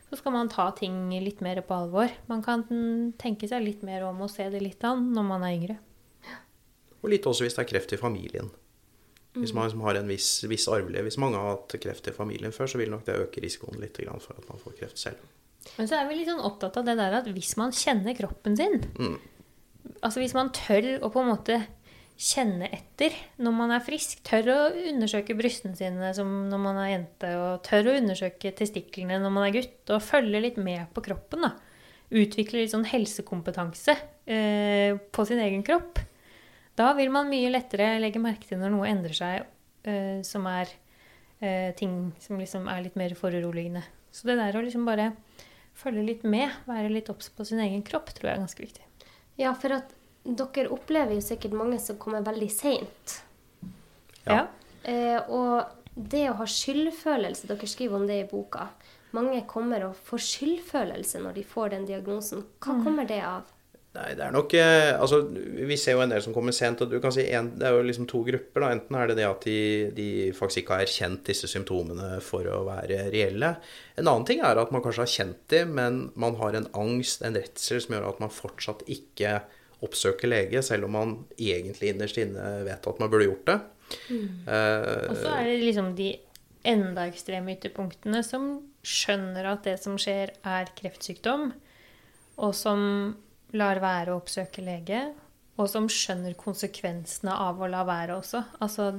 Speaker 2: så skal man ta ting litt mer på alvor. Man kan tenke seg litt mer om og se det litt an når man er yngre.
Speaker 1: Og litt også hvis det er kreft i familien. Hvis man liksom har en viss, viss arvelighet. Hvis mange har hatt kreft i familien før, så vil nok det øke risikoen litt for at man får kreft selv.
Speaker 2: Men så er vi litt sånn opptatt av det der at hvis man kjenner kroppen sin mm. Altså hvis man tør å på en måte kjenne etter når man er frisk. Tør å undersøke brystene sine som når man er jente, og tør å undersøke testiklene når man er gutt, og følge litt med på kroppen. da. Utvikle litt sånn helsekompetanse eh, på sin egen kropp. Da vil man mye lettere legge merke til når noe endrer seg eh, som er eh, ting som liksom er litt mer foruroligende. Så det der å liksom bare følge litt med, være litt obs på sin egen kropp, tror jeg er ganske viktig.
Speaker 3: Ja, for at dere opplever jo sikkert mange som kommer veldig seint.
Speaker 2: Ja.
Speaker 3: Eh, og det å ha skyldfølelse, dere skriver om det i boka. Mange kommer og får skyldfølelse når de får den diagnosen. Hva mm. kommer det av?
Speaker 1: Nei, det er nok eh, Altså, vi ser jo en del som kommer sent, og du kan si en, det er jo liksom to grupper. da, Enten er det det at de, de, faktisk ikke har erkjent disse symptomene for å være reelle. En annen ting er at man kanskje har kjent dem, men man har en angst, en redsel, som gjør at man fortsatt ikke oppsøker lege, selv om man egentlig innerst inne vet at man burde gjort det.
Speaker 2: Mm. Uh, og så er det liksom de enda ekstreme ytterpunktene som skjønner at det som skjer, er kreftsykdom, og som lar være å oppsøke lege, og som skjønner konsekvensene av å la være også. Altså,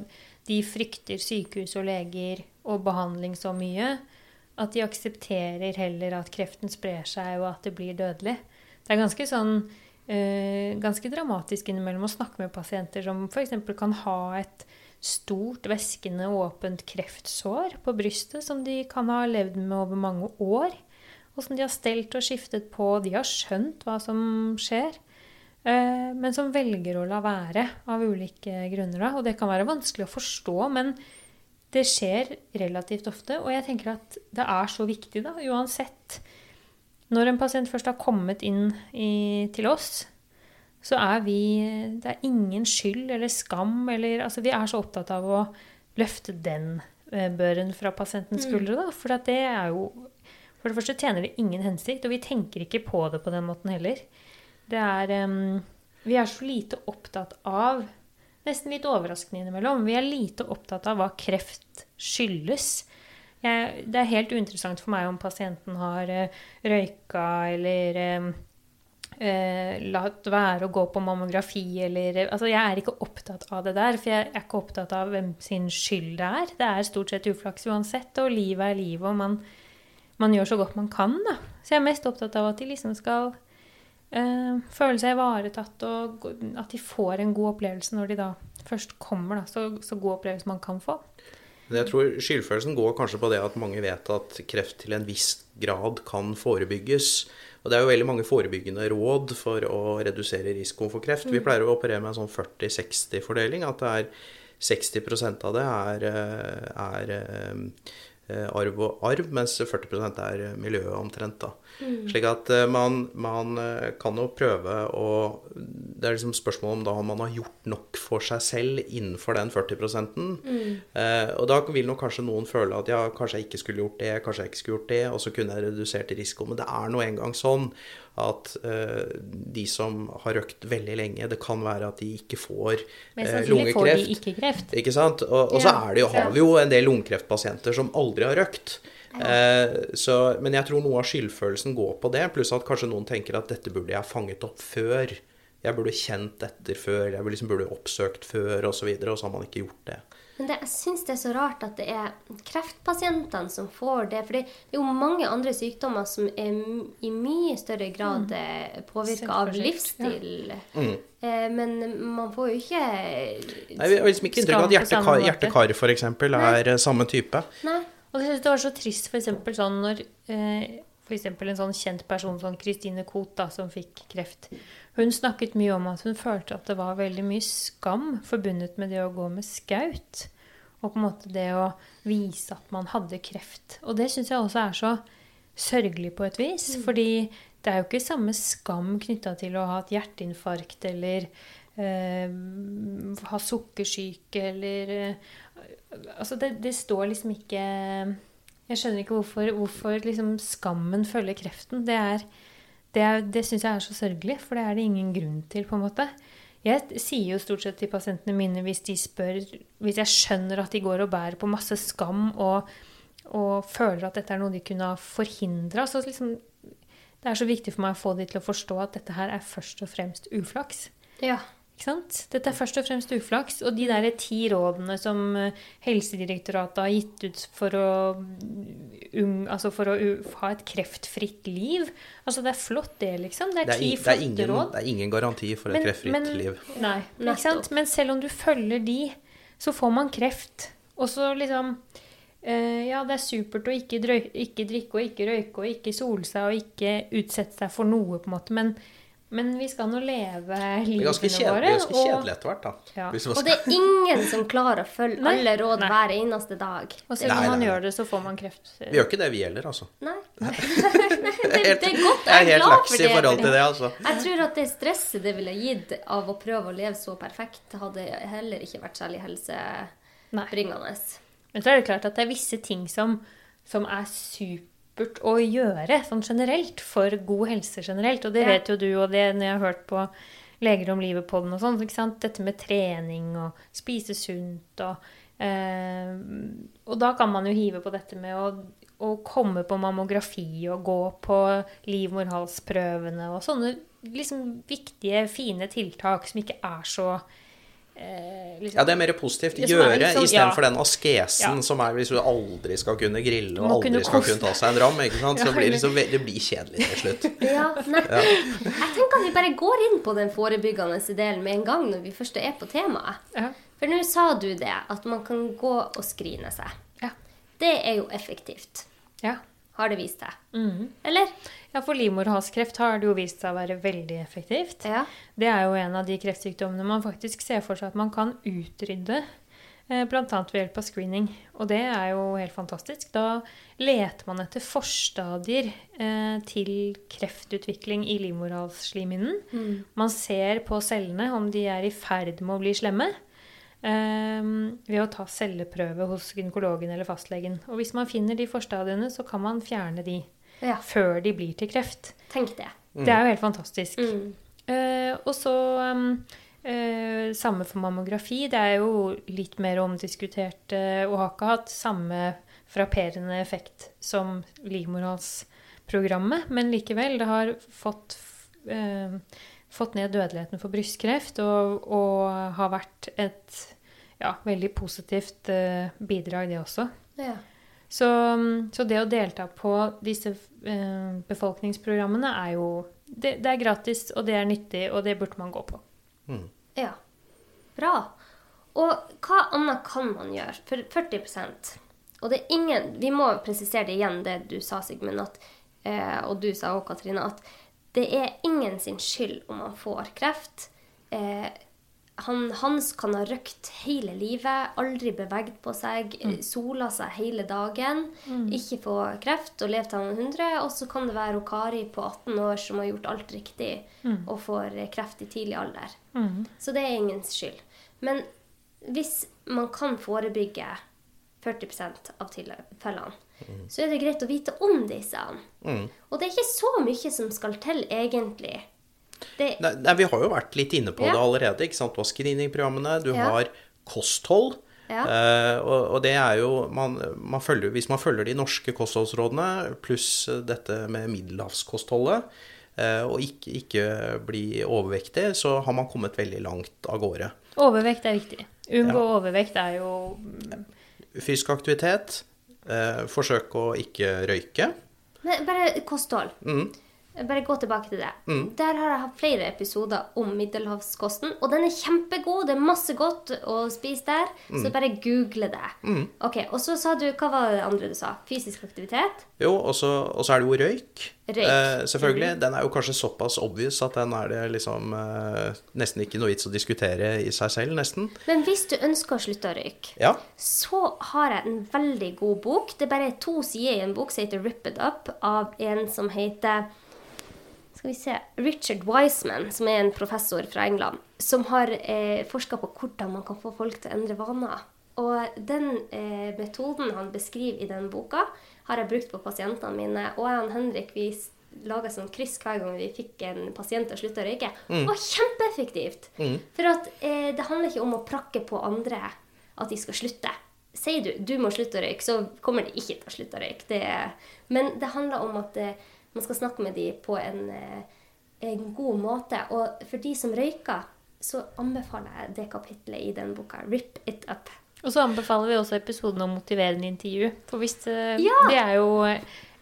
Speaker 2: de frykter sykehus og leger og behandling så mye at de aksepterer heller at kreften sprer seg, og at det blir dødelig. Det er ganske sånn øh, ganske dramatisk innimellom å snakke med pasienter som f.eks. kan ha et stort, væskende, åpent kreftsår på brystet som de kan ha levd med over mange år. Som de har stelt og skiftet på. De har skjønt hva som skjer. Eh, men som velger å la være av ulike grunner. Og det kan være vanskelig å forstå, men det skjer relativt ofte. Og jeg tenker at det er så viktig, da, uansett når en pasient først har kommet inn i, til oss, så er vi Det er ingen skyld eller skam eller Altså, vi er så opptatt av å løfte den eh, børen fra pasientens mm. skuldre, da. For det er jo For det første tjener det ingen hensikt, og vi tenker ikke på det på den måten heller. Det er um, Vi er så lite opptatt av Nesten litt overraskende innimellom. Vi er lite opptatt av hva kreft skyldes. Jeg, det er helt uinteressant for meg om pasienten har uh, røyka eller uh, uh, latt være å gå på mammografi eller Altså, jeg er ikke opptatt av det der, for jeg er ikke opptatt av hvem sin skyld det er. Det er stort sett uflaks uansett, og livet er livet, og man, man gjør så godt man kan, da. Så jeg er mest opptatt av at de liksom skal føle seg ivaretatt, og at de får en god opplevelse når de da først kommer, da. Så, så god opplevelse man kan få.
Speaker 1: Men jeg tror skyldfølelsen går kanskje på det at mange vet at kreft til en viss grad kan forebygges. Og det er jo veldig mange forebyggende råd for å redusere risikoen for kreft. Vi mm. pleier å operere med en sånn 40-60-fordeling. At det er 60% av det er, eh, er eh, arv og arv, mens 40 er miljøet omtrent. da. Mm. Slik at eh, man, man, eh, kan jo prøve å Det er liksom spørsmål om da man har gjort nok for seg selv innenfor den 40 mm. eh, Og da vil nok kanskje noen føle at ja, kanskje jeg ikke skulle gjort det, kanskje jeg ikke skulle gjort det, og så kunne jeg redusert risiko. Men det er nå engang sånn at eh, de som har røkt veldig lenge, det kan være at de ikke får
Speaker 2: eh, lungekreft. Får de ikke kreft.
Speaker 1: Ikke sant? Og, og ja, så er det jo, har vi jo en del lungekreftpasienter som aldri har røkt. Eh, så, men jeg tror noe av skyldfølelsen går på det, pluss at kanskje noen tenker at dette burde jeg fanget opp før jeg burde kjent etter før, jeg liksom burde oppsøkt før, osv., og, så videre, og så har man ikke gjort det.
Speaker 3: Men det, jeg syns det er så rart at det er kreftpasientene som får det. For det er jo mange andre sykdommer som er i mye større grad mm. påvirka av
Speaker 2: livsstil. ja.
Speaker 1: Mm.
Speaker 3: Eh, men man får jo ikke
Speaker 1: Nei, Vi har liksom ikke inntrykk av at hjertekar
Speaker 2: måte.
Speaker 1: hjerte-kar f.eks. er Nei. samme type.
Speaker 3: Nei.
Speaker 2: Og jeg synes det var så trist for eksempel sånn når eh, f.eks. en sånn kjent person som Christine Koht som fikk kreft. Hun snakket mye om at hun følte at det var veldig mye skam forbundet med det å gå med skaut. Og på en måte det å vise at man hadde kreft. Og det syns jeg også er så sørgelig på et vis. Fordi det er jo ikke samme skam knytta til å ha et hjerteinfarkt eller eh, ha sukkersyke eller eh, Altså, det, det står liksom ikke Jeg skjønner ikke hvorfor, hvorfor liksom skammen følger kreften. Det, er, det, det syns jeg er så sørgelig, for det er det ingen grunn til, på en måte. Jeg sier jo stort sett til pasientene mine hvis de spør Hvis jeg skjønner at de går og bærer på masse skam og, og føler at dette er noe de kunne ha forhindra, så liksom Det er så viktig for meg å få de til å forstå at dette her er først og fremst uflaks.
Speaker 3: Ja.
Speaker 2: Ikke sant? Dette er først og fremst uflaks. Og de der ti rådene som eh, Helsedirektoratet har gitt ut for å, um, altså for å ha et kreftfritt liv Altså, det er flott, det, liksom. Det er,
Speaker 1: Det er,
Speaker 2: ti
Speaker 1: i- det, er
Speaker 2: flotte
Speaker 1: ingen,
Speaker 2: råd.
Speaker 1: det er ingen garanti for et kreftfritt liv.
Speaker 2: Nei, ikke sant? Men selv om du følger de, så får man kreft. Og så liksom eh, Ja, det er supert å ikke, drøy, ikke drikke og ikke røyke og ikke sole seg og ikke utsette seg for noe, på en måte. Men, men vi skal nå leve
Speaker 1: Det er
Speaker 2: livene
Speaker 1: ganske kjedelig,
Speaker 2: våre.
Speaker 1: ganske kjedelig etter hvert, da.
Speaker 2: Ja.
Speaker 3: Og det er ingen som klarer å følge *laughs*
Speaker 2: Nei.
Speaker 3: alle råd
Speaker 2: Nei.
Speaker 3: hver eneste dag.
Speaker 2: Og selv om man
Speaker 1: nei, nei.
Speaker 2: gjør det, så får man kreft.
Speaker 1: Vi gjør ikke det, vi heller, altså.
Speaker 3: Nei. *laughs* det, det er godt.
Speaker 1: Jeg er
Speaker 3: Jeg er
Speaker 1: helt laks
Speaker 3: for
Speaker 1: i forhold
Speaker 3: det.
Speaker 1: til det, altså.
Speaker 3: Jeg tror at det stresset det ville gitt av å prøve å leve så perfekt, hadde heller ikke vært særlig helsebringende.
Speaker 2: Men så er det klart at det er visse ting som, som er supert å gjøre sånn generelt for god helse generelt. Og det
Speaker 3: Ja.
Speaker 2: vet jo du, og det når jeg har hørt på Leger om livet på den og sånn. Dette med trening og spise sunt og eh, Og da kan man jo hive på dette med å, å komme på mammografi og gå på livmorhalsprøvene og sånne liksom viktige, fine tiltak som ikke er så eh, liksom,
Speaker 1: Ja, det er mer positivt. Gjøre
Speaker 2: liksom-
Speaker 1: istedenfor
Speaker 2: ja.
Speaker 1: den askesen
Speaker 2: Ja.
Speaker 1: som er hvis du aldri skal kunne grille og aldri
Speaker 2: kunne
Speaker 1: skal kunne ta seg en ram. ikke sant? Så
Speaker 2: Ja,
Speaker 1: blir det, liksom, det blir kjedelig til slutt. *laughs*
Speaker 3: Ja, nei. Jeg tenker at vi bare går inn på den forebyggende delen med en gang når vi først er på temaet.
Speaker 2: ja.
Speaker 3: For nå sa du det, at man kan gå og skrine seg.
Speaker 2: Ja.
Speaker 3: Det er jo effektivt,
Speaker 2: ja.
Speaker 3: Har det vist seg.
Speaker 2: Mm.
Speaker 3: Eller?
Speaker 2: Ja, for livmorhalskreft har det jo vist seg å være veldig effektivt.
Speaker 3: Ja.
Speaker 2: Det er jo en av de kreftsykdommene man faktisk ser for seg at man kan utrydde. Bl.a. Blant annet ved hjelp av screening. Og det er jo helt fantastisk. Da leter man etter forstadier eh, til kreftutvikling i livmorhalsslimhinnen. Man ser på cellene om de er i ferd med å bli slemme. Eh, ved å ta celleprøve hos gynekologen eller fastlegen. Og hvis man finner de forstadiene, så kan man fjerne de
Speaker 3: ja.
Speaker 2: før de blir til kreft.
Speaker 3: Tenk det.
Speaker 2: Det er jo helt fantastisk.
Speaker 3: Mm.
Speaker 2: Eh, og så um, eh, samme for mammografi. Det er jo litt mer omdiskutert eh, og har ikke hatt samme frapperende effekt som livmorhalsprogrammet. Men likevel, det har fått, eh, fått ned dødeligheten for brystkreft og, og har vært et ja, veldig positivt eh, bidrag, det også.
Speaker 3: Ja.
Speaker 2: Så, så det å delta på disse eh, befolkningsprogrammene er jo det, det er gratis, og det er nyttig, og det burde man gå på.
Speaker 3: ja. Bra. Og hva annet kan man gjøre? For 40% Og det er ingen Vi må presisere det igjen, det du sa, Sigmund, at, eh, og du sa òg, Katrine, at det er ingen sin skyld om man får kreft. Eh, han, Hans kan ha røkt hele livet, aldri beveget på seg, mm. sola seg hele dagen, ikke få kreft og levd til han er 100. Og så kan det være Kari på 18 år som har gjort alt riktig og får kreft i tidlig alder. Så det er ingens skyld. Men hvis man kan forebygge 40% av tilfellene, så er det greit å vite om disse. Og det er ikke så mye som skal til, egentlig. Det,
Speaker 1: Nei, nei, vi har jo vært litt inne på
Speaker 3: Ja.
Speaker 1: det allerede. ikke sant? Du har screeningprogrammene, du
Speaker 3: Ja.
Speaker 1: har kosthold.
Speaker 3: Ja.
Speaker 1: Uh, og, og det er jo man, man følger, Hvis man følger de norske kostholdsrådene pluss dette med middelhavskostholdet, uh, og ikke, ikke bli overvektig, så har man kommet veldig langt av gårde.
Speaker 2: Overvekt er viktig. Unngå
Speaker 1: Ja.
Speaker 2: overvekt er jo
Speaker 1: Fysisk aktivitet, forsøk å ikke røyke.
Speaker 3: Men bare kosthold.
Speaker 1: Mm.
Speaker 3: Bare gå tilbake til det. Der har jeg hatt flere episoder om middelhavskosten, og den er kjempegod. Det er masse godt å spise der,
Speaker 1: Mm.
Speaker 3: så bare google det. Ok, Og så sa du Hva var det andre du sa? Fysisk aktivitet?
Speaker 1: Jo, og så og så er det jo røyk.
Speaker 3: Røyk.
Speaker 1: Eh, selvfølgelig. Den er jo kanskje såpass obvious at den er det liksom eh, nesten ikke noe vits å diskutere i seg selv, nesten.
Speaker 3: Men hvis du ønsker å slutte å røyke,
Speaker 1: Ja.
Speaker 3: så har jeg en veldig god bok. Det er bare to sider i en bok som heter Rip It Up, av en som heter skal vi se, Richard Wiseman, som er en professor fra England, som har eh, forska på hvordan man kan få folk til å endre vaner. Og den eh, metoden han beskriver i den boka, har jeg brukt på pasientene mine. Og jeg og Henrik vi laga sånn kryss hver gang vi fikk en pasient til å slutte å røyke. Det var kjempeeffektivt. For at eh, det handler ikke om å prakke på andre at de skal slutte. Sier du du må slutte å røyke, så kommer de ikke til å slutte å røyke. Det men det handler om at eh, man skal snakke med dem på en, eh, en god måte. Og for de som røyker, så anbefaler jeg det kapitlet i den boka. Rip it up.
Speaker 2: Og så anbefaler vi også episoden om motiverende intervju. For hvis eh,
Speaker 3: Ja!
Speaker 2: det er jo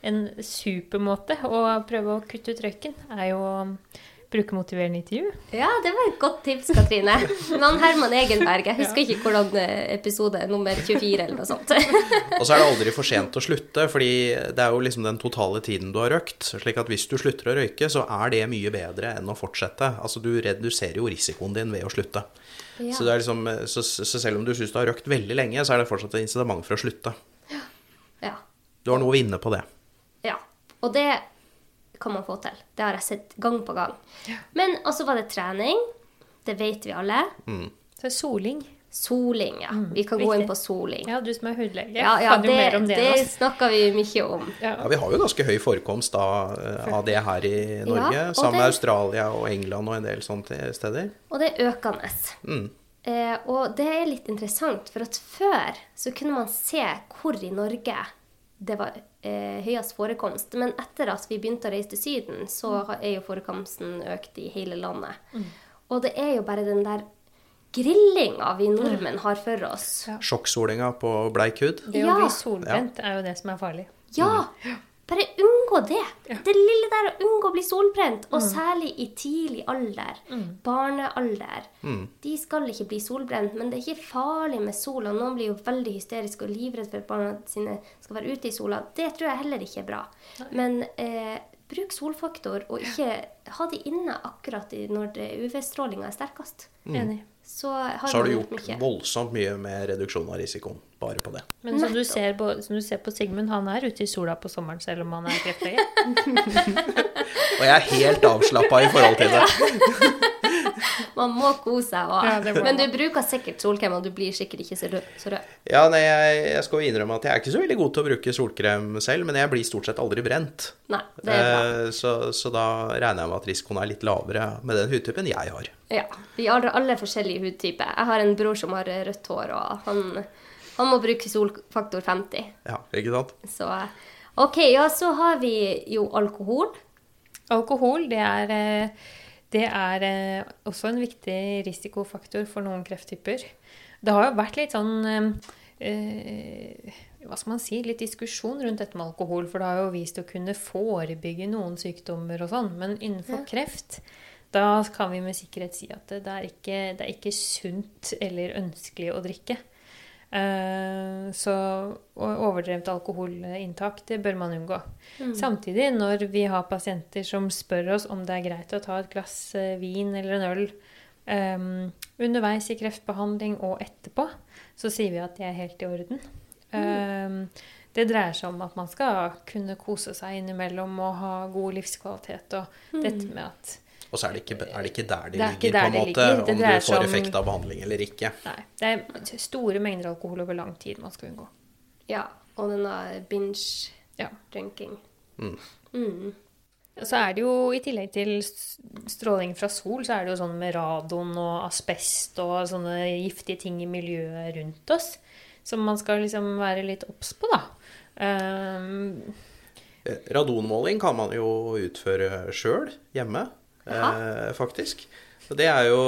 Speaker 2: en supermåte å prøve å kutte ut røyken, er jo å bruke motiverende intervju.
Speaker 3: Ja, det var et godt tips, Katrine. Men Herman Egenberg, jeg husker ikke hvordan eh, episode nummer 24 eller noe sånt.
Speaker 1: Og så er det aldri for sent å slutte, fordi det er jo liksom den totale tiden du har røkt. slik at hvis du slutter å røyke, så er det mye bedre enn å fortsette. Altså du reduserer jo risikoen din ved å slutte.
Speaker 3: Ja.
Speaker 1: Så, det er liksom, så, så selv om du syns du har røykt veldig lenge, så er det fortsatt et incitament for å slutte.
Speaker 3: Ja.
Speaker 1: Du har noe å vinne på det.
Speaker 3: Ja, og det kan man få til. Det har jeg sett gang på gang. Men også var det trening. Det vet vi alle.
Speaker 2: Så soling.
Speaker 3: Soling, ja. Vi kan gå inn på soling.
Speaker 2: Ja, du som er hudlege,
Speaker 3: Ja, ja,
Speaker 2: kan jo mer om det.
Speaker 3: det
Speaker 2: enn
Speaker 3: snakker vi mye om.
Speaker 1: Ja, Vi har jo ganske høy forekomst av, av det her i Norge,
Speaker 3: ja,
Speaker 1: sammen med Australia og England og en del sånne steder.
Speaker 3: Og det er økende.
Speaker 1: Mm.
Speaker 3: Eh, og det er litt interessant, for at før så kunne man se hvor i Norge det var eh, høyest forekomst. Men etter at vi begynte å reise til Syden, så er jo forekomsten økt i hele landet. Og det er jo bare den der grillinga vi nordmenn har for oss.
Speaker 1: Sjokksolinga på bleik hud.
Speaker 2: Det å bli solbrent er jo det som er farlig.
Speaker 3: Ja! Bare unngå det. Det lille der å unngå å bli solbrent. Og særlig i tidlig alder. Barnealder. De skal ikke bli solbrent, men det er ikke farlig med sola. Noen blir jo veldig hysteriske og livredde for at barna sine skal være ute i sola. Det tror jeg heller ikke er bra. Men eh, bruk solfaktor, og ikke ha de inne akkurat når UV-strålinga er sterkest.
Speaker 2: Enig.
Speaker 3: Så har,
Speaker 1: Så har du gjort
Speaker 3: mye.
Speaker 1: voldsomt mye med reduksjon av risikoen bare på det.
Speaker 2: Men som du, ser på, som du ser på Sigmund, han er ute i sola på sommeren selv om han er kreftlege. *laughs*
Speaker 1: Og jeg er helt avslappa i forhold til det. *laughs* *laughs*
Speaker 3: Man må kose seg òg.
Speaker 2: Ja,
Speaker 3: Men du bruker sikkert solkrem, og du blir sikkert ikke så rød. Så rød.
Speaker 1: Ja, nei, jeg, jeg skal innrømme at jeg er ikke så veldig god til å bruke solkrem selv, men jeg blir stort sett aldri brent.
Speaker 3: Nei, det er bra.
Speaker 1: Eh, Så, så da regner jeg med at risikoen er litt lavere med den hudtypen jeg har.
Speaker 3: Ja, vi har alle forskjellige hudtyper. Jeg har en bror som har rødt hår, og han, han må bruke solfaktor 50.
Speaker 1: Ja, ikke sant?
Speaker 3: Så OK, ja, så har vi jo alkohol.
Speaker 2: Alkohol, det er, eh, det er eh, også en viktig risikofaktor for noen krefttyper. Det har jo vært litt sånn eh, eh, hva skal man si, litt diskusjon rundt dette med alkohol, for det har jo vist å kunne forebygge noen sykdommer og sånn. Men innenfor kreft, da kan vi med sikkerhet si at det, det, er, ikke, det er ikke sunt eller ønskelig å drikke. Eh, Så overdrevet alkoholinntak, det bør man unngå. Samtidig, når vi har pasienter som spør oss om det er greit å ta et glass eh, vin eller en øl eh, underveis i kreftbehandling og etterpå, så sier vi at det er helt i orden. Eh, det dreier seg om at man skal kunne kose seg innimellom og ha god livskvalitet. Og dette med at
Speaker 1: Og så er det ikke, er det ikke der de
Speaker 2: er
Speaker 1: ligger,
Speaker 2: der
Speaker 1: på en måte,
Speaker 2: ligger.
Speaker 1: Om du får effekt av behandling eller ikke.
Speaker 2: Nei, det er store mengder alkohol over lang tid man skal unngå.
Speaker 3: Ja, og denne binge
Speaker 2: Ja.
Speaker 3: drinking.
Speaker 2: Og så er det jo, i tillegg til stråling fra sol, så er det jo sånn med radon og asbest og sånne giftige ting i miljøet rundt oss som man skal liksom være litt obs på, da. Ehm,
Speaker 1: Eh, Radonmåling kan man jo utføre sjøl hjemme, eh, faktisk. Det er, jo,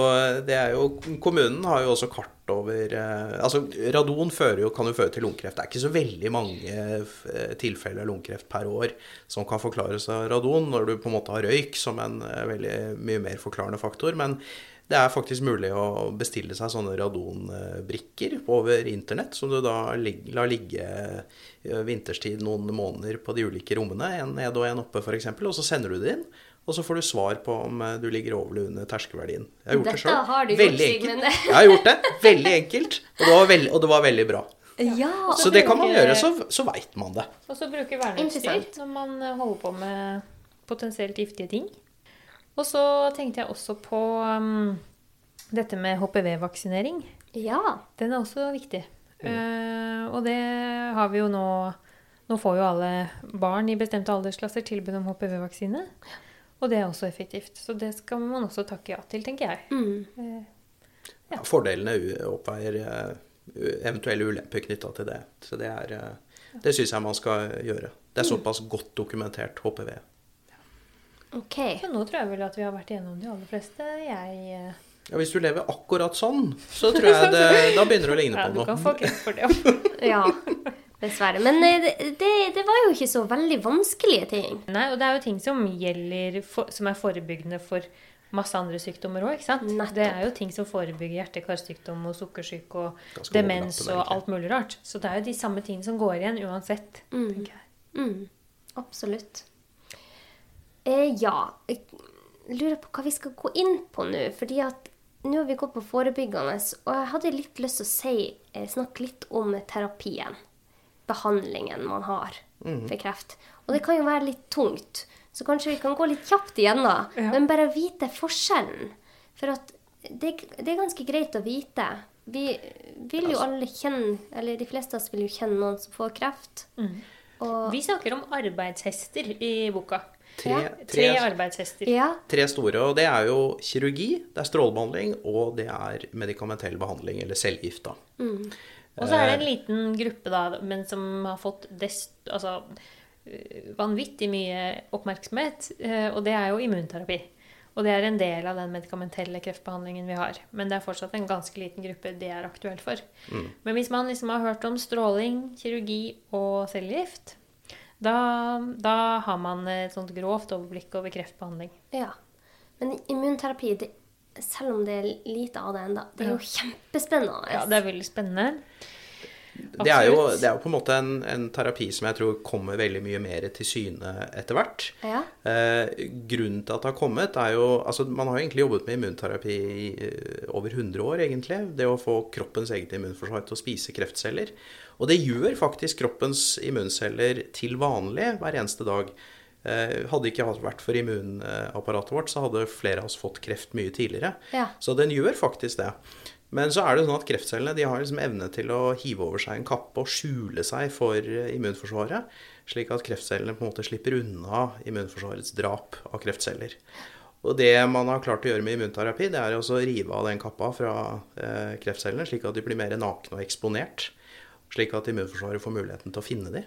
Speaker 1: det er jo Kommunen har jo også kart over eh, Altså, radon jo, kan jo føre til lungekreft. Det er ikke så veldig mange eh, tilfeller av lungekreft per år som kan forklares av radon, når du på en måte har røyk som en eh, veldig mye mer forklarende faktor. Men det er faktisk mulig å bestille seg sånne radonbrikker over internett, som du da lar ligge eh, vinterstid noen måneder på de ulike rommene, en ned og en oppe f.eks., og så sender du det inn. Og så får du svar på om eh, du ligger over eller under terskelverdien. Jeg har gjort det
Speaker 3: Dette
Speaker 1: selv.
Speaker 3: har du gjort,
Speaker 1: Veldig
Speaker 3: Sigmund.
Speaker 1: enkelt. Jeg har gjort det. Veldig enkelt. Og det var veldig, og det var veldig bra.
Speaker 3: Ja.
Speaker 1: Så det kan man gjøre, så, så veit man det.
Speaker 2: Og så bruke verneutstyr når man eh, holder på med potensielt giftige ting. Og så tenkte jeg også på um, dette med HPV-vaksinering.
Speaker 3: ja.
Speaker 2: Den er også viktig. Eh, og det har vi jo nå Nå får jo alle barn i bestemte aldersklasser tilbud om HPV-vaksine. Og det er også effektivt. Så det skal man også takke ja til, tenker jeg.
Speaker 3: Mm.
Speaker 2: Eh,
Speaker 1: Fordelene oppveier eh, eventuelle ulemper knytta til det. Så det er eh, Det syns jeg man skal gjøre. Det er såpass godt dokumentert HPV.
Speaker 3: OK.
Speaker 2: Så nå tror jeg vel at vi har vært igjennom de aller fleste. Jeg
Speaker 1: Ja, hvis du lever akkurat sånn, så tror jeg *laughs* det, da begynner det å ligne
Speaker 2: Ja,
Speaker 1: på
Speaker 2: du kan få kreft for det. *laughs*
Speaker 3: Ja. *laughs* Dessverre. Men eh, det, det, det var jo ikke så veldig vanskelige ting.
Speaker 2: Nei, og det er jo ting som gjelder for, Som er forebyggende for masse andre sykdommer òg, ikke sant?
Speaker 3: Nettopp.
Speaker 2: Det er jo ting som forebygger hjerte-karsykdom og sukkersyke og
Speaker 1: Ganske
Speaker 2: demens og alt mulig rart. Så det er jo de samme tingene som går igjen uansett, tenker jeg.
Speaker 3: Mm. Absolutt. Eh, ja. Jeg lurer på hva vi skal gå inn på nå. fordi at nå har vi gått på forebyggende, og jeg hadde litt lyst til å si, eh, snakke litt om terapien. Behandlingen man har for kreft. Og det kan jo være litt tungt, så kanskje vi kan gå litt kjapt igjennom.
Speaker 2: Ja.
Speaker 3: Men bare vite forskjellen. For at det, det er ganske greit å vite. Vi vil jo alle kjenne, eller de fleste av oss vil jo kjenne noen som får kreft. Og
Speaker 2: Vi snakker om arbeidshester i boka.
Speaker 1: Tre,
Speaker 3: Ja,
Speaker 2: Tre
Speaker 1: tre,
Speaker 2: arbeidshester.
Speaker 3: ja,
Speaker 1: tre store, og det er jo kirurgi, det er strålebehandling, og det er medikamentell behandling, eller cellegift, da.
Speaker 2: Og så er det en liten gruppe, da, men som har fått dest, altså, øh, vanvittig mye oppmerksomhet, øh, og det er jo immunterapi. Og det er en del av den medikamentelle kreftbehandlingen vi har. Men det er fortsatt en ganske liten gruppe det er aktuelt for. Men hvis man liksom har hørt om stråling, kirurgi og cellegift, da, da har man et sånt grovt overblikk over kreftbehandling.
Speaker 3: ja. Men immunterapi, det, selv om det er lite av det ennå, det er jo kjempespennende.
Speaker 2: Ja, det er veldig spennende.
Speaker 1: Det er, jo, det er jo på en måte en, en terapi som jeg tror kommer veldig mye mer til syne etter hvert.
Speaker 3: Ja.
Speaker 1: Eh, grunnen til at det har kommet, er jo Altså, man har jo egentlig jobbet med immunterapi i eh, over 100 år, egentlig. Det å få kroppens eget immunforsvar til å spise kreftceller. Og det gjør faktisk kroppens immunceller til vanlig hver eneste dag. Eh, hadde ikke vært for immunapparatet vårt, så hadde flere av oss fått kreft mye tidligere.
Speaker 3: Ja.
Speaker 1: Så den gjør faktisk det. Men så er det sånn at kreftcellene de har liksom evne til å hive over seg en kappe og skjule seg for immunforsvaret, slik at kreftcellene på en måte slipper unna immunforsvarets drap av kreftceller. Og det man har klart å gjøre med immunterapi, det er å rive av den kappa fra eh, kreftcellene, slik at de blir mer nakne og eksponert. Slik at immunforsvaret får muligheten til å finne de,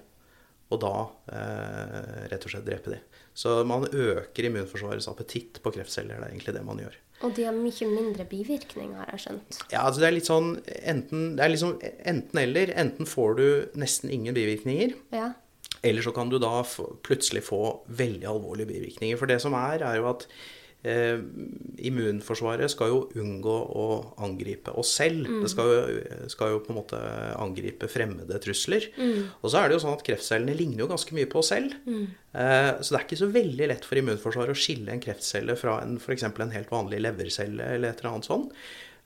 Speaker 1: og da eh, rett og slett drepe de. Så man øker immunforsvarets appetitt på kreftceller. Det er egentlig det man gjør.
Speaker 3: Og de har mye mindre bivirkninger, har jeg skjønt.
Speaker 1: Ja, altså det er litt sånn enten, det er liksom enten eller. Enten får du nesten ingen bivirkninger,
Speaker 3: Ja.
Speaker 1: eller så kan du da plutselig få veldig alvorlige bivirkninger. For det som er, er jo at eh, immunforsvaret skal jo unngå å angripe oss selv. Det skal jo, skal jo på en måte angripe fremmede trusler. Og så er det jo sånn at kreftcellene ligner jo ganske mye på oss selv. Eh, så det er ikke så veldig lett for immunforsvaret å skille en kreftcelle fra en, f.eks. en helt vanlig levercelle eller et eller annet sånt.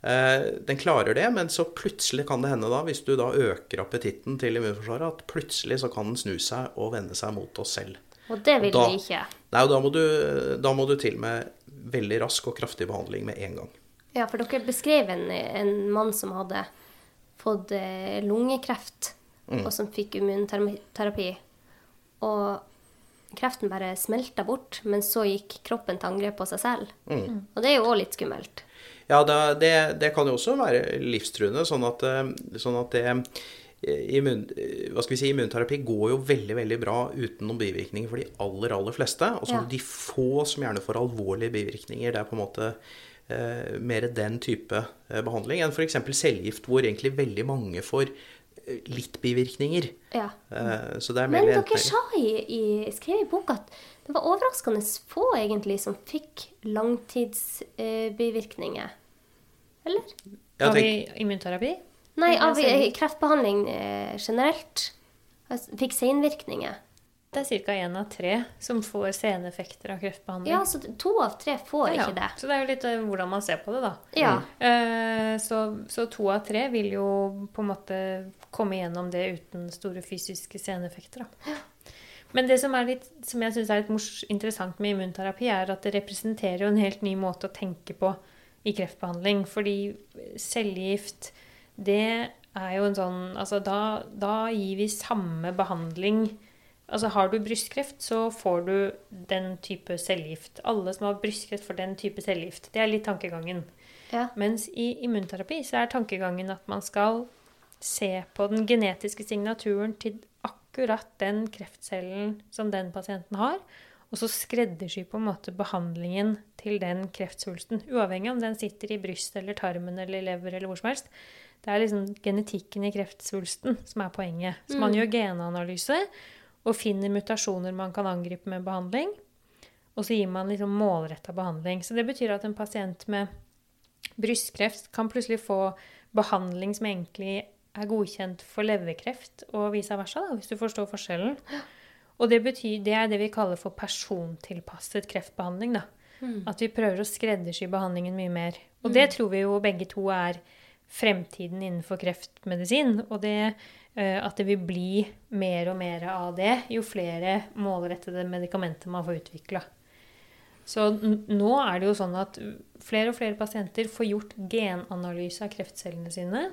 Speaker 1: Eh, Den klarer det, men så plutselig kan det hende da, hvis du da øker appetitten til immunforsvaret, at plutselig så kan den snu seg og vende seg mot oss selv.
Speaker 3: Og det vil
Speaker 1: Da-
Speaker 3: vi ikke.
Speaker 1: Nei, og da må, du, da må du til med veldig rask og kraftig behandling med en gang.
Speaker 3: Ja, for dere beskrev en, en mann som hadde fått lungekreft, lungekreft, og som fikk immunterapi. Og kreften bare smelta bort, men så gikk kroppen til angrep på seg selv. Og det er jo òg litt skummelt.
Speaker 1: Ja, det, det, det kan jo også være livstruende, sånn at, eh, sånn at det immun, hva skal vi si, immunterapi går jo veldig veldig bra uten noen bivirkninger for de aller, aller fleste. Og så
Speaker 3: Ja.
Speaker 1: de få som gjerne får alvorlige bivirkninger. Det er på en måte eh, mer den type eh, behandling enn f.eks. cellegift, hvor egentlig veldig mange får eh, litt bivirkninger.
Speaker 3: Ja.
Speaker 1: Eh, så det er
Speaker 3: Men dere sa i, i, skrev i boka at det var overraskende få egentlig som fikk langtidsbivirkninger. Eller?
Speaker 1: Ja,
Speaker 2: Har vi immunterapi?
Speaker 3: Nei, av eh, kreftbehandling eh, generelt. Altså, Fikk senvirkninger.
Speaker 2: Det er ca. én av tre som får seneffekter av kreftbehandling.
Speaker 3: Ja, så to av tre får
Speaker 2: Ja,
Speaker 3: ikke det.
Speaker 2: Så det er jo litt eh, hvordan man ser på det, da.
Speaker 3: Ja.
Speaker 2: Så, så to av tre vil jo på en måte komme gjennom det uten store fysiske seneffekter. Da. Men det som, litt, som jeg syns er litt interessant med immunterapi, er at det representerer jo en helt ny måte å tenke på i kreftbehandling. Fordi cellegift, det er jo en sånn Altså da, da gir vi samme behandling Altså Har du brystkreft, så får du den type cellegift. Alle som har brystkreft, får den type cellegift. Det er litt tankegangen.
Speaker 3: ja.
Speaker 2: Mens i immunterapi så er tankegangen at man skal se på den genetiske signaturen til akkurat den kreftcellen som den pasienten har, og så skreddersy på en måte behandlingen til den kreftsvulsten. Uavhengig om den sitter i brystet eller tarmen eller lever eller hvor som helst. Det er liksom genetikken i kreftsvulsten som er poenget. Så man gjør genanalyse og finner mutasjoner man kan angripe med behandling. Og så gir man liksom målretta behandling. Så det betyr at en pasient med brystkreft kan plutselig få behandling som egentlig er godkjent for leverkreft, og vice versa, da, hvis du forstår forskjellen. Og det, betyr, det er det vi kaller for persontilpasset kreftbehandling. Da. At vi prøver å skreddersy behandlingen mye mer. Og det tror vi jo begge to er fremtiden innenfor kreftmedisin. Og det, eh, at det vil bli mer og mer av det jo flere målrettede medikamenter man får utvikla. Så nå er det jo sånn at flere og flere pasienter får gjort genanalyse av kreftcellene sine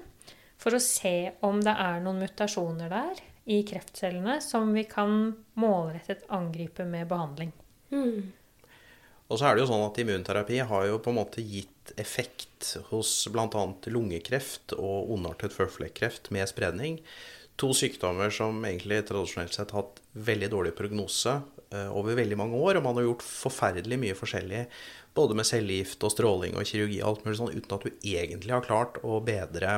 Speaker 2: for å se om det er noen mutasjoner der i kreftcellene som vi kan målrettet angripe med behandling.
Speaker 3: Mm.
Speaker 1: Og så er det jo sånn at immunterapi har jo på en måte gitt effekt hos bl.a. lungekreft og ondartet føflekkreft med spredning. To sykdommer som egentlig tradisjonelt sett har hatt veldig dårlig prognose eh, over veldig mange år. Og man har gjort forferdelig mye forskjellig både med cellegift og stråling og kirurgi og alt mulig sånn, uten at du egentlig har klart å bedre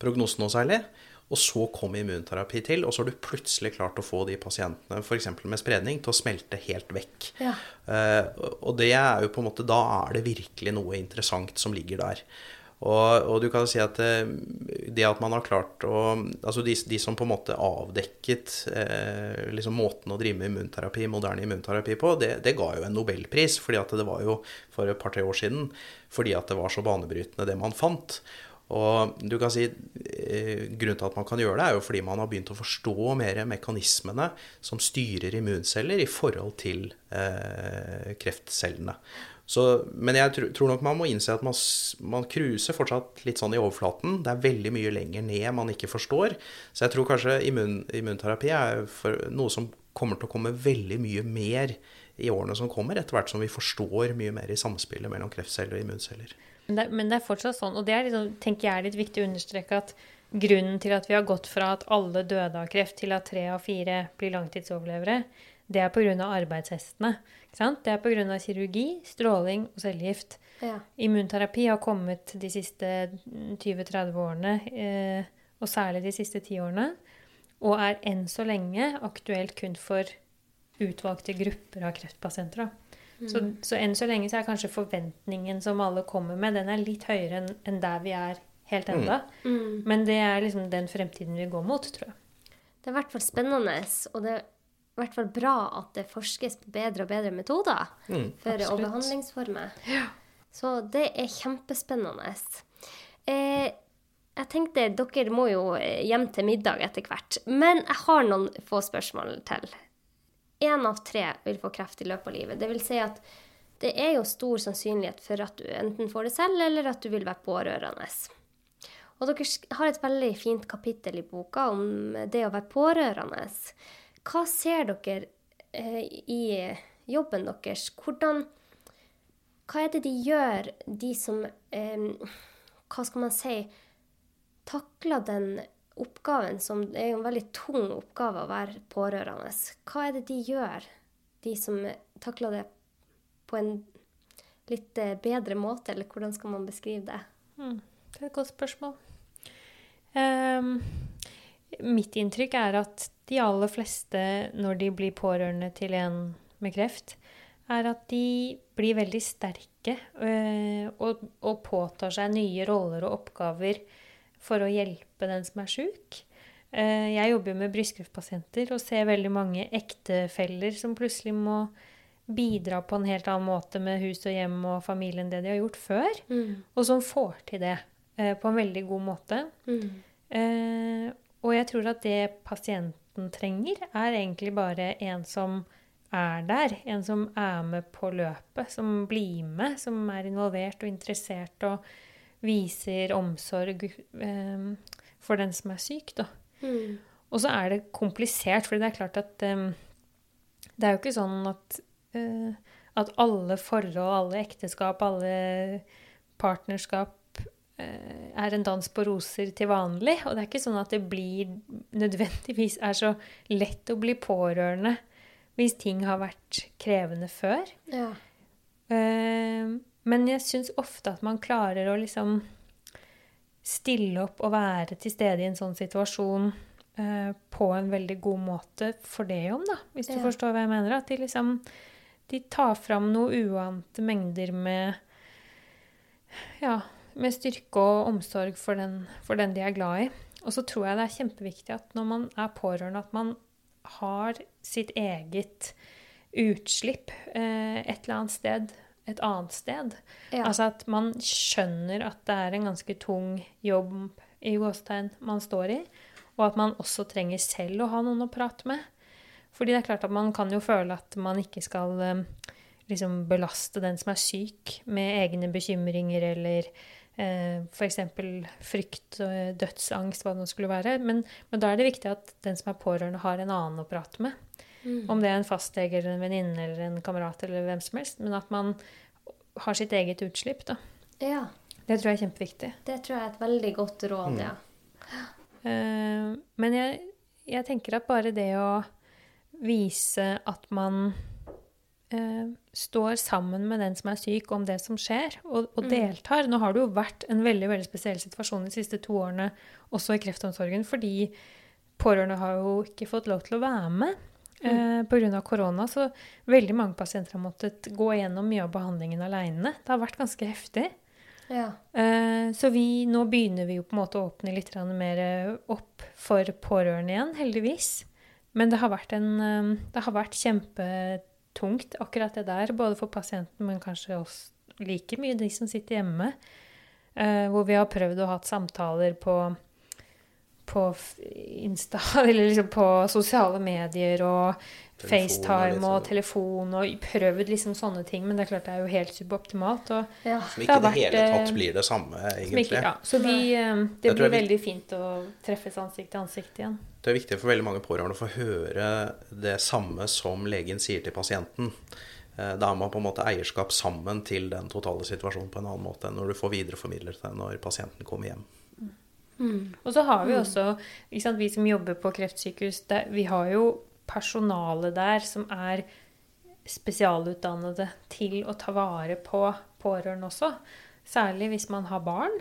Speaker 1: prognosen noe særlig. Og så kom immunterapi til, og så har du plutselig klart å få de pasientene f.eks. med spredning til å smelte helt vekk.
Speaker 3: Ja.
Speaker 1: Uh, og det er jo på en måte Da er det virkelig noe interessant som ligger der. Og, og du kan si at eh, det at man har klart å Altså de, de som på en måte avdekket eh, liksom måten å drive med immunterapi, moderne immunterapi på, det, det ga jo en nobelpris. fordi at det var jo for et par-tre år siden. Fordi at det var så banebrytende, det man fant. Og du kan si eh, Grunnen til at man kan gjøre det, er jo fordi man har begynt å forstå mer mekanismene som styrer immunceller i forhold til eh, kreftcellene. Så, men jeg tror, tror nok man må innse at man, man cruiser fortsatt litt sånn i overflaten. Det er veldig mye lenger ned man ikke forstår. Så jeg tror kanskje immun, immunterapi er noe som kommer til å komme veldig mye mer i årene som kommer, etter hvert som vi forstår mye mer i samspillet mellom kreftceller og immunceller.
Speaker 2: Men det, men det er fortsatt sånn, og det er liksom, tenker jeg er litt viktig å understreke at grunnen til at vi har gått fra at alle døde av kreft, til at tre av fire blir langtidsoverlevere, det er pga. arbeidshestene. Ikke sant? Det er pga. kirurgi, stråling og cellegift.
Speaker 3: Ja.
Speaker 2: Immunterapi har kommet de siste 20-30 årene, eh, og særlig de siste 10 årene, og er enn så lenge aktuelt kun for utvalgte grupper av kreftpasienter. Da. Så, så enn så lenge så er kanskje forventningen som alle kommer med, den er litt høyere enn en der vi er helt enda.
Speaker 3: Mm.
Speaker 2: Men det er liksom den fremtiden vi går mot, tror jeg.
Speaker 3: Det er i hvert fall spennende, og det er i hvert fall bra at det forskes på bedre og bedre metoder
Speaker 1: Mm,
Speaker 3: for, og behandlingsformer. Så det er kjempespennende. Eh, jeg tenkte dere må jo hjem til middag etter hvert, men jeg har noen få spørsmål til. Én av tre vil få kreft i løpet av livet. Det vil si at det er jo stor sannsynlighet for at du enten får det selv, eller at du vil være pårørende. Og dere har et veldig fint kapittel i boka om det å være pårørende. Hva ser dere eh, i jobben deres? Hvordan Hva er det de gjør, de som eh, Hva skal man si Takler den oppgaven som er en veldig tung oppgave å være pårørende. Hva er det de gjør, de som takler det på en litt eh, bedre måte, eller hvordan skal man beskrive det?
Speaker 2: Mm, det er et godt spørsmål. Um, mitt inntrykk er at de aller fleste, når de blir pårørende til en med kreft, er at de blir veldig sterke øh, og, og, påtar seg nye roller og oppgaver for å hjelpe den som er sjuk. Uh, jeg jobber med brystkreftpasienter og ser veldig mange ektefeller som plutselig må bidra på en helt annen måte med hus og hjem og familie enn det de har gjort før. Mm. Og som får til det uh, på en veldig god måte. Mm. Uh, og jeg tror at det pasienten trenger, er egentlig bare en som er der. En som er med på løpet, som blir med, som er involvert og interessert og viser omsorg um, for den som er syk, da. Mm. Og så er det komplisert, for det er klart at um, det er jo ikke sånn at, uh, at alle forhold, alle ekteskap, alle partnerskap uh, er en dans på roser til vanlig. Og det er ikke sånn at det blir nødvendigvis er så lett å bli pårørende hvis ting har vært krevende før. Ja. Uh, men jeg syns ofte at man klarer å liksom stille opp og være til stede i en sånn situasjon uh, på en veldig god måte for det om, da, hvis du ja. forstår hva jeg mener. At de liksom de tar fram noe uante mengder med ja, med styrke og omsorg for den, for den de er glad i. Og så tror jeg det er kjempeviktig at når man er pårørende, at man har sitt eget utslipp eh, et eller annet sted et annet sted. Ja. Altså at man skjønner at det er en ganske tung jobb i gåstegn man står i, og at man også trenger selv å ha noen å prate med. Fordi det er klart at man kan jo føle at man ikke skal eh, liksom belaste den som er syk, med egne bekymringer eller eh, f.eks. frykt, og dødsangst, hva det nå skulle være. Men, men, da er det viktig at den som er pårørende, har en annen å prate med. Mm. Om det er en fastlege eller en venninne eller en kamerat eller hvem som helst. Men at man har sitt eget utslipp, da.
Speaker 3: Ja.
Speaker 2: Det tror jeg er kjempeviktig.
Speaker 3: Det tror jeg er et veldig godt råd, mm. ja.
Speaker 2: Uh, men jeg, jeg tenker at bare det å vise at man uh, står sammen med den som er syk, om det som skjer, og, og mm. deltar. Nå har det jo vært en veldig veldig spesiell situasjon de siste to årene, også i kreftomsorgen, fordi pårørende har jo ikke fått lov til å være med. Mm. Eh, Pga. korona. Så veldig mange pasienter har måttet gå gjennom mye av behandlingen aleine. Det har vært ganske heftig. Ja. Eh, så vi, nå begynner vi jo på en måte å åpne litt mer opp for pårørende igjen, heldigvis. Men det har vært, en, eh, det har vært kjempetungt, akkurat det der. Både for pasienten, men kanskje også like mye de som sitter hjemme. Eh, hvor vi har prøvd å ha samtaler på, på Insta, *laughs* eller liksom på sosiale medier og telefon, FaceTime liksom. og telefon og prøvd liksom sånne ting. Men det er klart det er jo helt suboptimalt. Og
Speaker 1: ja. Som ikke i det hele tatt blir det samme, egentlig. Ikke, ja.
Speaker 2: Så vi, uh, det blir veldig fint å treffes ansikt til ansikt igjen.
Speaker 1: Det er viktig for veldig mange pårørende å få høre det samme som legen sier til pasienten. Eh, da har man på en måte eierskap sammen til den totale situasjonen på en annen måte enn når du får videreformidlet det når pasienten kommer hjem.
Speaker 2: Mm. Og så har vi mm. også, sant, vi som jobber på kreftsykehus, det, vi har jo personale der som er spesialutdannede til å ta vare på pårørende også. Særlig hvis man har barn.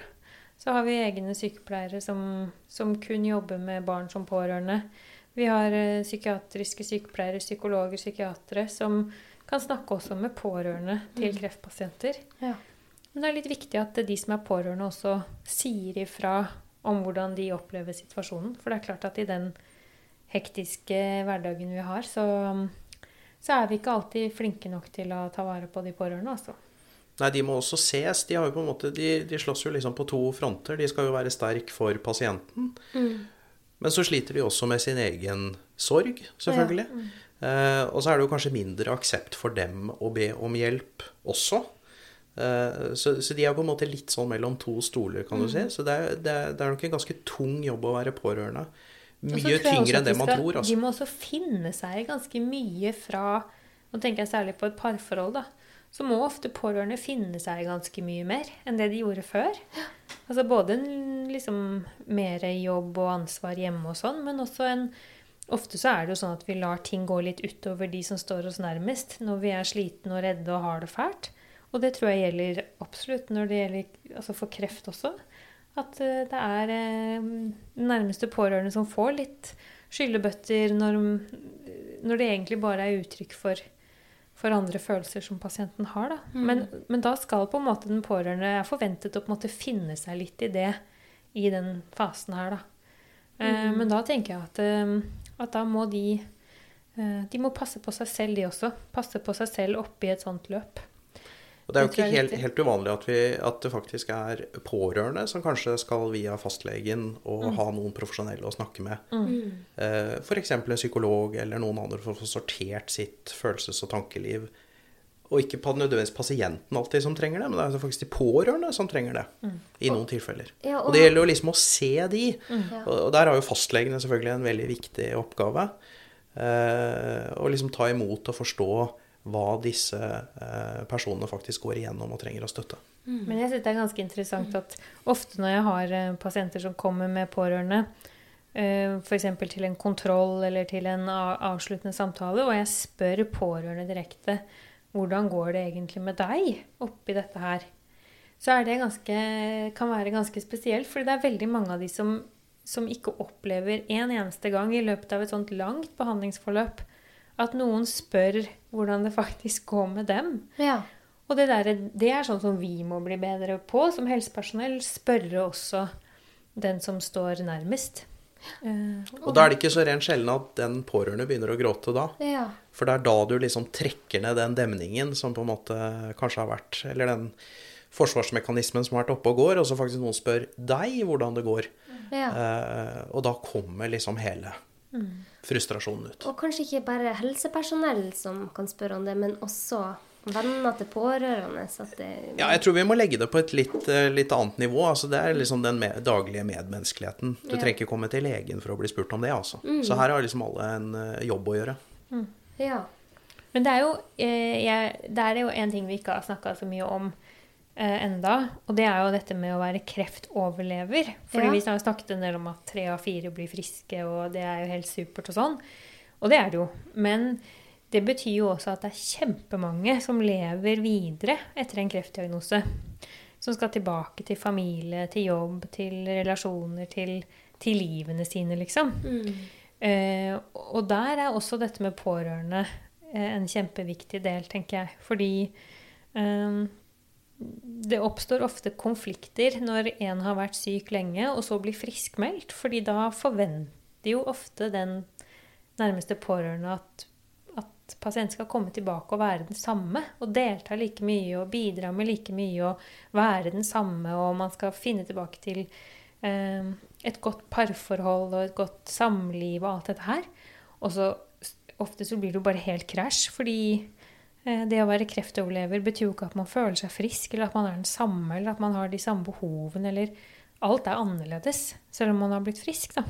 Speaker 2: Så har vi egne sykepleiere som, som kun jobber med barn som pårørende. Vi har eh, psykiatriske sykepleiere, psykologer, psykiatere som kan snakke også med pårørende til mm. kreftpasienter. Ja. Men det er litt viktig at de som er pårørende, også sier ifra om hvordan de opplever situasjonen. For det er klart at i den hektiske hverdagen vi har, så, så er vi ikke alltid flinke nok til å ta vare på de pårørende, altså.
Speaker 1: Nei, de må også ses. De, har jo på en måte, de, de slåss jo liksom på to fronter. De skal jo være sterk for pasienten. Mm. Men så sliter de også med sin egen sorg, selvfølgelig. Ja. Mm. Eh, og så er det jo kanskje mindre aksept for dem å be om hjelp også. Eh, så, så, de er på en måte litt sånn mellom to stoler, kan du mm. si. Så det er, det, er, det er, nok en ganske tung jobb å være pårørende. Mye tyngre enn det man tror.
Speaker 2: Altså. De må også finne seg ganske mye fra Nå tenker jeg særlig på et parforhold. da så må ofte pårørende finne seg ganske mye mer enn det de gjorde før. Altså både liksom mer jobb og ansvar hjemme og sånn, men også en Ofte så er det jo sånn at vi lar ting gå litt utover de som står oss nærmest, når vi er slitne og redde og har det fælt. Og det tror jeg gjelder absolutt når det gjelder altså for kreft også. At eh, det er eh, nærmeste pårørende som får litt skyllebøtter når, når det egentlig bare er uttrykk for, for andre følelser som pasienten har. Da. Mm. Men, men, da skal på en måte den pårørende er forventet å på en måte finne seg litt i det i den fasen her. Da. Eh, mm. Men da tenker jeg at at da må de eh, De må passe på seg selv, de også. Passe på seg selv oppi et sånt løp.
Speaker 1: Og Det er jo ikke helt, helt uvanlig at, vi, at, det faktisk er pårørende som kanskje skal via fastlegen og mm. ha noen profesjonelle å snakke med. Mm. Eh, F.eks. en psykolog eller noen andre for å få sortert sitt følelses- og tankeliv. Og ikke nødvendigvis pasienten alltid som trenger det, men det er faktisk de pårørende som trenger det. Mm. I noen tilfeller. Ja, og, og, det gjelder jo liksom å se de. Mm. Og der har jo fastlegene selvfølgelig en veldig viktig oppgave. Eh, å liksom ta imot og forstå hva disse eh, personene faktisk går igjennom og trenger å støtte.
Speaker 2: Mm. Men jeg synes det er ganske interessant at ofte når jeg har eh, pasienter som kommer med pårørende, eh, f.eks. til en kontroll eller til en avsluttende samtale, og jeg spør pårørende direkte hvordan går det egentlig med deg oppi dette her, så er det ganske, kan være ganske spesielt. For det er veldig mange av de som, som ikke opplever en eneste gang i løpet av et sånt langt behandlingsforløp at noen spør hvordan det faktisk går med dem. Ja. Og det, der, det, er sånn som vi må bli bedre på som helsepersonell. Spørre også den som står nærmest.
Speaker 1: Uh, og da er det ikke så rent sjelden at den pårørende begynner å gråte da. Ja. For det er da du liksom trekker ned den demningen som på en måte kanskje har vært Eller den forsvarsmekanismen som har vært oppe og går, og så faktisk noen spør deg hvordan det går. Ja. Uh, og da kommer liksom hele mm. frustrasjonen ut.
Speaker 3: Og kanskje ikke bare helsepersonell som kan spørre om det, men også venner til pårørende? Det...
Speaker 1: Ja, jeg tror vi må legge det på et litt, eh, litt annet nivå. Altså, det er liksom den med, daglige medmenneskeligheten. Du ja. trenger ikke komme til legen for å bli spurt om det. Altså. Mm. Så her har liksom alle en uh, jobb å gjøre. Mm.
Speaker 2: Ja. Men det er jo, eh, jeg, det er jo en ting vi ikke har snakka så mye om eh, enda, og det er jo dette med å være kreftoverlever. Fordi ja. vi har snakket en del om at tre av fire blir friske, og det er jo helt supert og sånn. Og det er det jo. Men det betyr jo også at det er kjempemange som lever videre etter en kreftdiagnose. Som skal tilbake til familie, til jobb, til relasjoner, til, til livene sine, liksom. Mm. Eh, og der er også dette med pårørende eh, en kjempeviktig del, tenker jeg. Fordi eh, det oppstår ofte konflikter når en har vært syk lenge, og så blir friskmeldt. fordi da forventer jo ofte den nærmeste pårørende at at pasienten skal komme tilbake og være den samme. Og delta like mye og bidra med like mye og være den samme. Og man skal finne tilbake til eh, et godt parforhold og et godt samliv og alt dette her. Og så ofte så blir det jo bare helt krasj. Fordi det å være kreftoverlever betyr jo ikke at man føler seg frisk, eller at man er den samme, eller at man har de samme behovene, eller Alt er annerledes, selv om man har blitt frisk, da.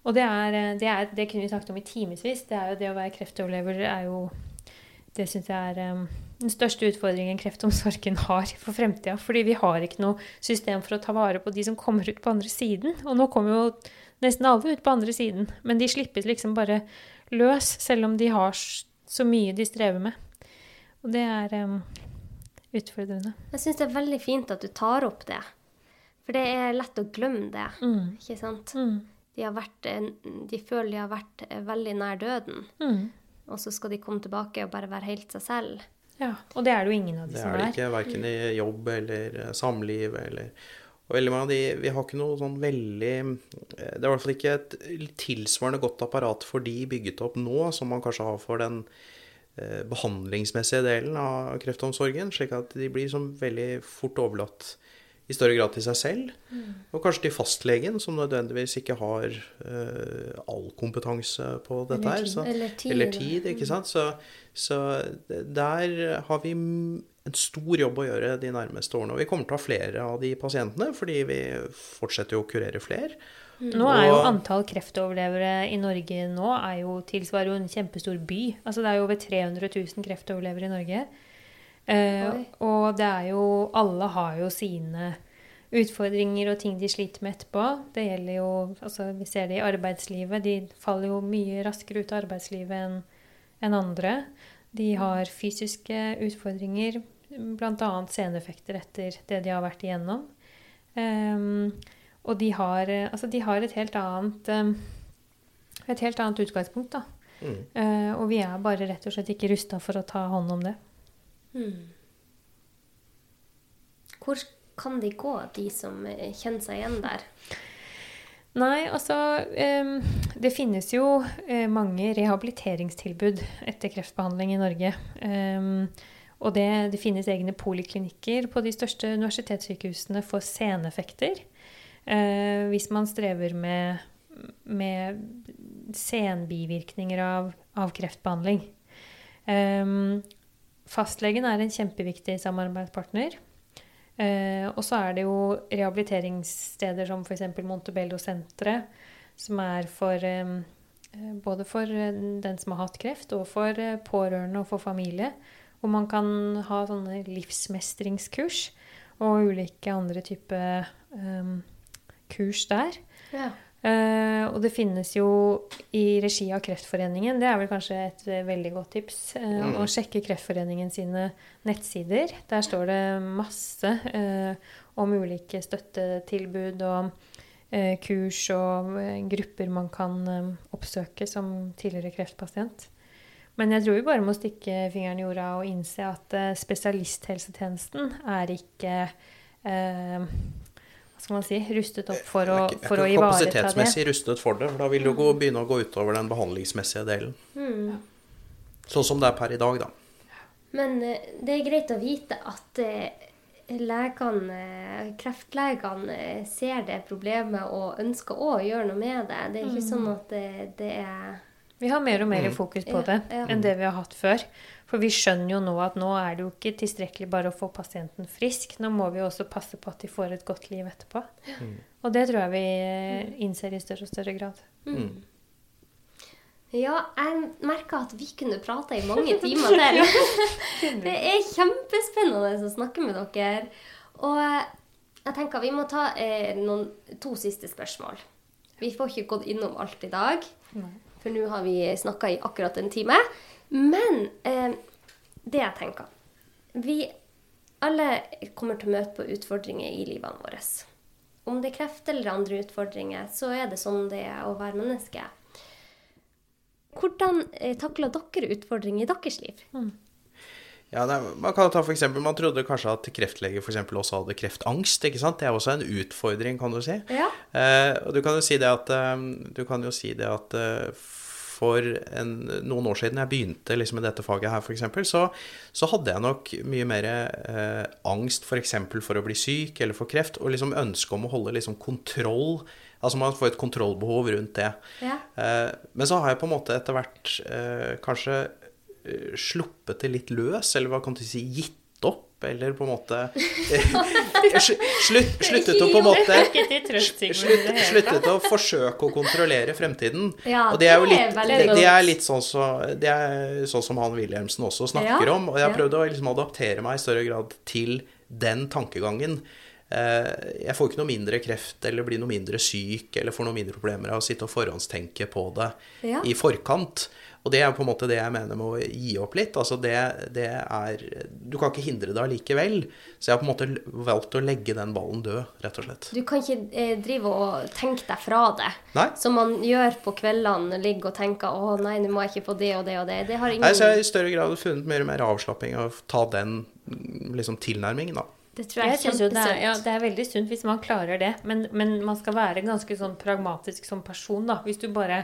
Speaker 2: Og det, er, eh, det, er, det kunne vi snakket om i timevis. Det det å være kreftoverlever er jo Det syns jeg er um, den største utfordringen kreftomsorgen *laughs* har for fremtida. Fordi vi har ikke noe system for å ta vare på de som kommer ut på andre siden. Og nå kommer jo nesten alle ut på andre siden. Men de slippes liksom bare løs, selv om de har så mye de strever med. Og det er um, utfordrende.
Speaker 3: Jeg syns det er veldig fint at du tar opp det. For det er lett å glemme det, mm. ikke sant? Mm de, vært, de, føler de har vært eh, veldig nær døden. Mm. Og så skal de komme tilbake og bare være helt seg selv.
Speaker 2: Ja, Og det er det jo ingen av de som
Speaker 1: er. Det er det ikke, verken i jobb eller eh, samliv eller og veldig mange av de, Vi har ikke noe sånn veldig Det er i hvert fall ikke et tilsvarende godt apparat for de bygget opp nå, som man kanskje har for den eh, behandlingsmessige delen av kreftomsorgen. Slik at de blir som veldig fort overlatt i større grad til seg selv. Mm. Og kanskje til fastlegen, som nødvendigvis ikke har uh, all kompetanse på dette
Speaker 3: eller
Speaker 1: her. Så,
Speaker 3: eller, tid,
Speaker 1: eller tid. ikke sant? Så, så, der har vi en stor jobb å gjøre de nærmeste årene. Og vi kommer til å ha flere av de pasientene, fordi vi fortsetter jo å kurere flere.
Speaker 2: Mm. Nå er jo antall kreftoverlevere i Norge nå er jo tilsvarer jo en kjempestor by. Altså det er jo over 300 000 kreftoverlevere i Norge. Eh, og det er jo Alle har jo sine utfordringer og ting de sliter med etterpå. Det gjelder jo altså Vi ser det i arbeidslivet. De faller jo mye raskere ut av arbeidslivet enn enn andre. De har fysiske utfordringer, bl.a. seneffekter etter det de har vært igjennom. Um, og de har, altså de har et helt annet um, et helt annet utgangspunkt, da. Mm. Uh, og vi er bare rett og slett ikke rusta for å ta hånd om det. Mm.
Speaker 3: Hvor kan de gå, de som eh, kjenner seg igjen der?
Speaker 2: Nei, altså um, Det finnes jo uh, mange rehabiliteringstilbud etter kreftbehandling i Norge. Um, og det, det, finnes egne poliklinikker på de største universitetssykehusene for seneffekter. Uh, hvis man strever med, med senbivirkninger av, av kreftbehandling. Eh, fastlegen er en kjempeviktig samarbeidspartner. Eh, og så er det jo rehabiliteringssteder som f.eks. Montebello-senteret, som er for eh, både for eh, den som har hatt kreft, og for eh, pårørende og for familie. Hvor man kan ha sånne livsmestringskurs og ulike andre typer um, kurs der. Ja. Uh, og det finnes jo i regi av Kreftforeningen, det er vel kanskje et uh, veldig godt tips, uh, mm. å sjekke Kreftforeningen sine nettsider. Der står det masse om ulike støttetilbud og kurs og grupper man kan oppsøke som tidligere kreftpasient. Men jeg tror vi bare må stikke fingeren i jorda og innse at spesialisthelsetjenesten er ikke skal man si, rustet opp for å, for å ivareta
Speaker 1: det. Kapasitetsmessig rustet for det, for da vil det jo begynne å gå utover den behandlingsmessige delen. Mm. Sånn som det er per i dag, da.
Speaker 3: Men eh, det er greit å vite at eh, legene, kreftlegene ser det problemet og ønsker å gjøre noe med det. Det er ikke mm. sånn at det, det er
Speaker 2: Vi har mer og mer mm. fokus på det ja, ja. enn det vi har hatt før. For vi skjønner jo nå at nå er det jo ikke tilstrekkelig bare å få pasienten frisk. Nå må vi også passe på at de får et godt liv etterpå. Mm. Og det tror jeg vi eh, innser i større og større grad. Mm.
Speaker 3: Ja, jeg merka at vi kunne prate i mange *laughs* timer til. *laughs* det er kjempespennende å snakke med dere. Og jeg tenker vi må ta eh, noen, to siste spørsmål. Vi får ikke gått innom alt i dag, for nå har vi snakka i akkurat en time. Men eh, det jeg tenker Vi alle kommer til å møte på utfordringer i livene våre. Om det er kreft eller andre utfordringer, så er det sånn det er å være menneske. Hvordan eh, takler dere utfordringer i deres liv? Mm.
Speaker 1: Ja, nei, man kan ta for eksempel, man trodde kanskje at kreftleger for også hadde kreftangst. ikke sant? Det er også en utfordring, kan du si. Ja. Eh, og du kan jo si det at, du kan jo si det at eh, for en, noen år siden jeg begynte liksom med dette faget her, f.eks., så, så hadde jeg nok mye mer eh, angst f.eks. For, for å bli syk eller for kreft, og liksom ønske om å holde liksom kontroll. Altså man får et kontrollbehov rundt det. Ja. Eh, men så har jeg på en måte etter hvert eh, kanskje eh, sluppet det litt løs, eller hva kan du si, gitt eller på en måte *laughs* slutt, Sluttet å på en måte slutt, Sluttet å forsøke å kontrollere fremtiden. og det er jo litt det, er litt sånn, så, det er sånn som han Wilhelmsen også snakker om. Og jeg har prøvd å liksom adaptere meg i større grad til den tankegangen. Eh, jeg får ikke noe mindre kreft eller blir noe mindre syk eller får noe mindre problemer av å sitte og forhåndstenke på det ja. i forkant. Og det er på en måte det jeg mener med å gi opp litt. Altså det, det er Du kan ikke hindre det allikevel. Så jeg har på en måte valgt å legge den ballen død, rett og slett.
Speaker 3: Du kan ikke eh, drive og tenke deg fra det, nei? som man gjør på kveldene. Ligge og tenke 'Å nei, nå må jeg ikke få det og det og det'. Det har ingen
Speaker 1: Nei, så jeg har i større grad funnet mer og mer avslapping av å ta den liksom, tilnærmingen, da.
Speaker 2: Det tror jeg, jeg er kjempesunt. Det, ja, det er veldig sunt hvis man klarer det. Men, men man skal være ganske sånn pragmatisk som person, da. Hvis du bare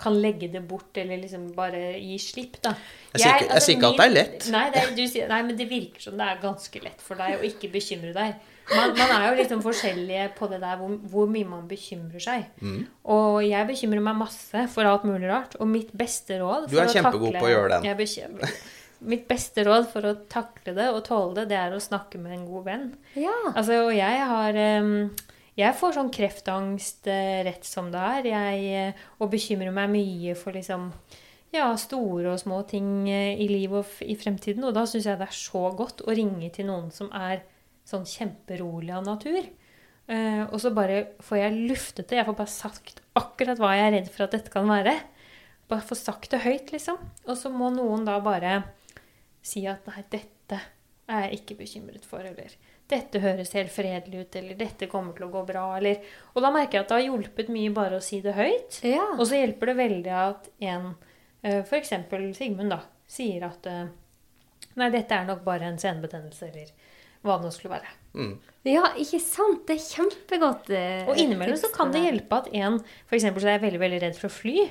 Speaker 2: kan legge det bort, eller liksom bare gi slipp, da.
Speaker 1: Jeg, sier ikke, altså, ikke at det er lett.
Speaker 2: Nei, det, er, nei, men det virker som det er ganske lett for deg å ikke bekymre deg. Man, man er jo liksom forskjellige på det der hvor, hvor mye man bekymrer seg. Mm. Og jeg bekymrer meg masse for alt mulig rart. Og mitt beste råd
Speaker 1: Du er kjempegod takle, på å gjøre den.
Speaker 2: Bekymrer, mitt beste råd for å takle det og tåle det, det er å snakke med en god venn. Ja. Altså, og jeg har um, jeg får sånn kreftangst eh, rett som det er. Jeg, eh, og bekymrer meg mye for liksom ja, store og små ting eh, i livet og i fremtiden. Og da syns jeg det er så godt å ringe til noen som er sånn kjemperolig av natur. Uh, og så bare får jeg luftet det. Jeg får bare sagt akkurat hva jeg er redd for at dette kan være. Bare få sagt det høyt, liksom. Og så må noen da bare si at nei, dette er jeg ikke bekymret for, eller dette høres helt fredelig ut, eller dette kommer til å gå bra, eller Og da merker jeg at det har hjulpet mye bare å si det høyt.
Speaker 3: Ja.
Speaker 2: Og så hjelper det veldig at en, eh, f.eks. Sigmund, da, sier at eh, Nei, dette er nok bare en senebetennelse, eller hva det nå skulle være.
Speaker 1: Mm.
Speaker 3: ja, ikke sant? Det er kjempegodt. eh,
Speaker 2: Og innimellom så kan det hjelpe at en f.eks. så er jeg veldig, veldig redd for å fly.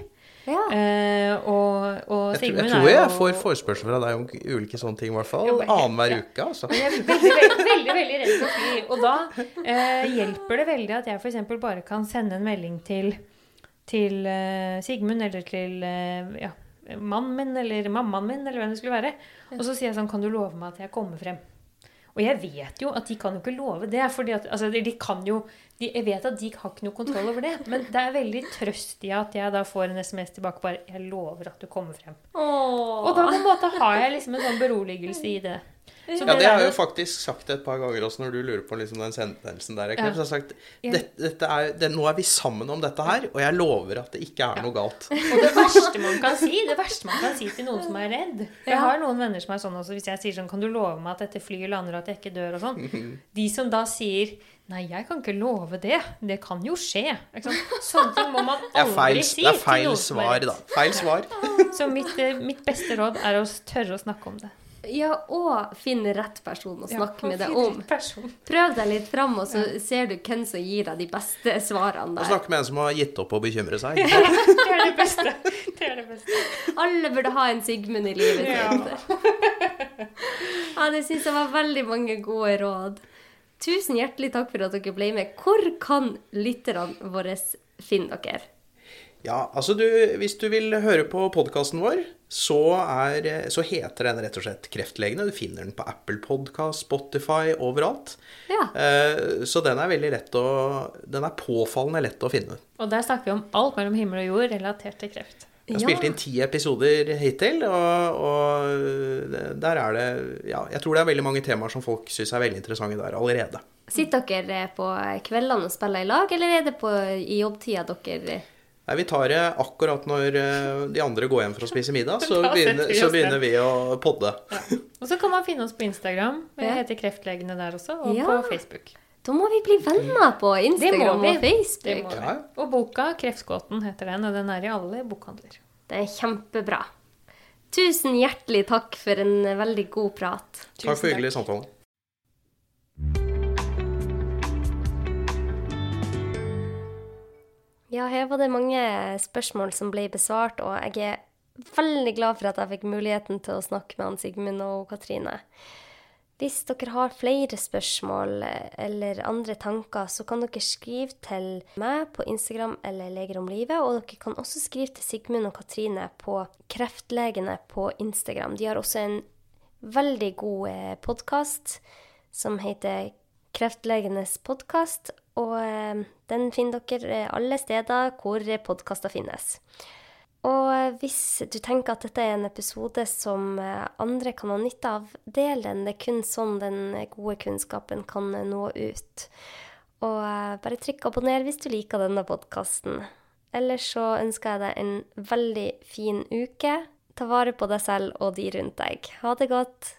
Speaker 3: Ja.
Speaker 2: Eh, og, og
Speaker 1: Jeg, tror- jeg tror jeg
Speaker 2: er
Speaker 1: får forespørsel fra deg om ulike sånne ting, i hvert fall. Annenhver
Speaker 2: ja.
Speaker 1: uke, altså.
Speaker 2: Men jeg er veldig, veldig, veldig, veldig redd for fly. Og da eh, hjelper det veldig at jeg f.eks. bare kan sende en melding til, til uh, Sigmund eller til uh, ja, mannen min eller mammaen min eller hvem det skulle være. Og så sier jeg sånn Kan du love meg at jeg kommer frem? Og jeg vet jo at de kan jo ikke love det. fordi at, altså, de kan jo, de, Jeg vet at de har ikke noe kontroll over det. *laughs* Men det er veldig trøst i at jeg da får en SMS tilbake bare 'Jeg lover at du kommer frem'.
Speaker 3: Åh.
Speaker 2: Og da på en måte har jeg liksom en sånn beroligelse i det. Så
Speaker 1: Ja, det har jeg jo faktisk sagt et par ganger også, når du lurer på liksom den sendelsen der.
Speaker 2: Ja.
Speaker 1: Ja. Så har jeg sagt dette, dette er, det, nå er vi sammen om dette her, og jeg lover at det ikke er noe galt.
Speaker 2: Og det verste man kan si, det verste man kan si til noen som er redd Jeg har noen venner som er sånn også, hvis jeg sier sånn Kan du love meg at dette flyet lander, og at jeg ikke dør, og sånn. *laughs* De som da sier Nei, jeg kan ikke love det. Det kan jo skje. Ikke sant? Sånne ting må man
Speaker 1: Det
Speaker 2: aldri
Speaker 1: feil,
Speaker 2: si
Speaker 1: det er
Speaker 2: til
Speaker 1: feil
Speaker 2: noen
Speaker 1: svar, da. Feil svar.
Speaker 2: Så mitt, eh, mitt beste råd er å tørre å snakke om det.
Speaker 3: Ja, og finn rett person å snakke med deg om.
Speaker 2: Person.
Speaker 3: Prøv deg litt fram, og så ser du hvem som gir deg de beste svarene
Speaker 1: Og snakke med en som har gitt opp å bekymre seg. *laughs*
Speaker 2: Det er det beste. Det er det beste.
Speaker 3: Alle burde ha en Sigmund i livet
Speaker 2: Ja.
Speaker 3: Ja, det syns jeg var veldig mange gode råd. Tusen hjertelig takk for at dere ble med. Hvor kan lytterne våre finne dere?
Speaker 1: Ja, altså du, Hvis du vil høre på podkasten vår, så, er, så heter den rett og slett Kreftlegene. Du finner den på Apple Podcast, Spotify, overalt.
Speaker 3: Ja.
Speaker 1: Eh, Så den er veldig lett å Den er påfallende lett å finne.
Speaker 2: Og der snakker vi om alt mellom himmel og jord relatert til kreft.
Speaker 1: Jeg har spilt inn ti episoder hittil, og, og der er det Ja, jeg tror det er veldig mange temaer som folk syns er veldig interessante der allerede.
Speaker 3: Sitter dere på kveldene og spiller i lag, eller er det på, i jobbtida dere
Speaker 1: Nei, Vi tar det akkurat når eh, de andre går hjem for å spise middag, *laughs* så begynner,
Speaker 2: vi
Speaker 1: så begynner vi å podde.
Speaker 2: Og så kan man finne oss på Instagram. Vi heter Kreftlegene der også. Og
Speaker 3: Ja.
Speaker 2: på Facebook.
Speaker 3: Da må vi bli venner på Instagram og
Speaker 2: Det
Speaker 3: Facebook.
Speaker 2: må vi.
Speaker 1: Ja.
Speaker 2: Og boka 'Kreftgåten' heter den, og den er i alle bokhandler.
Speaker 3: Det er kjempebra. Tusen hjertelig takk for en veldig god prat.
Speaker 1: Takk for hyggelig samtale.
Speaker 3: Ja, her var det mange spørsmål som ble besvart, og jeg er veldig glad for at jeg fikk muligheten til å snakke med han Sigmund og Katrine. Hvis dere har flere spørsmål eh, eller andre tanker, så kan dere skrive til meg på Instagram eller Leger om livet, og dere kan også skrive til Sigmund og Katrine på Kreftlegene på Instagram. De har også en veldig god podkast som heter Kreftlegenes podkast, og eh, den finner dere eh, alle steder hvor podkaster finnes. Og eh, hvis du tenker at dette er en episode som eh, andre kan ha nytte av, del den. Det er kun sånn den gode kunnskapen kan eh, nå ut. Og bare trykk abonner hvis du liker denne podkasten. Ellers så ønsker jeg deg en veldig fin uke. Ta vare på deg selv og de rundt deg. Ha det godt.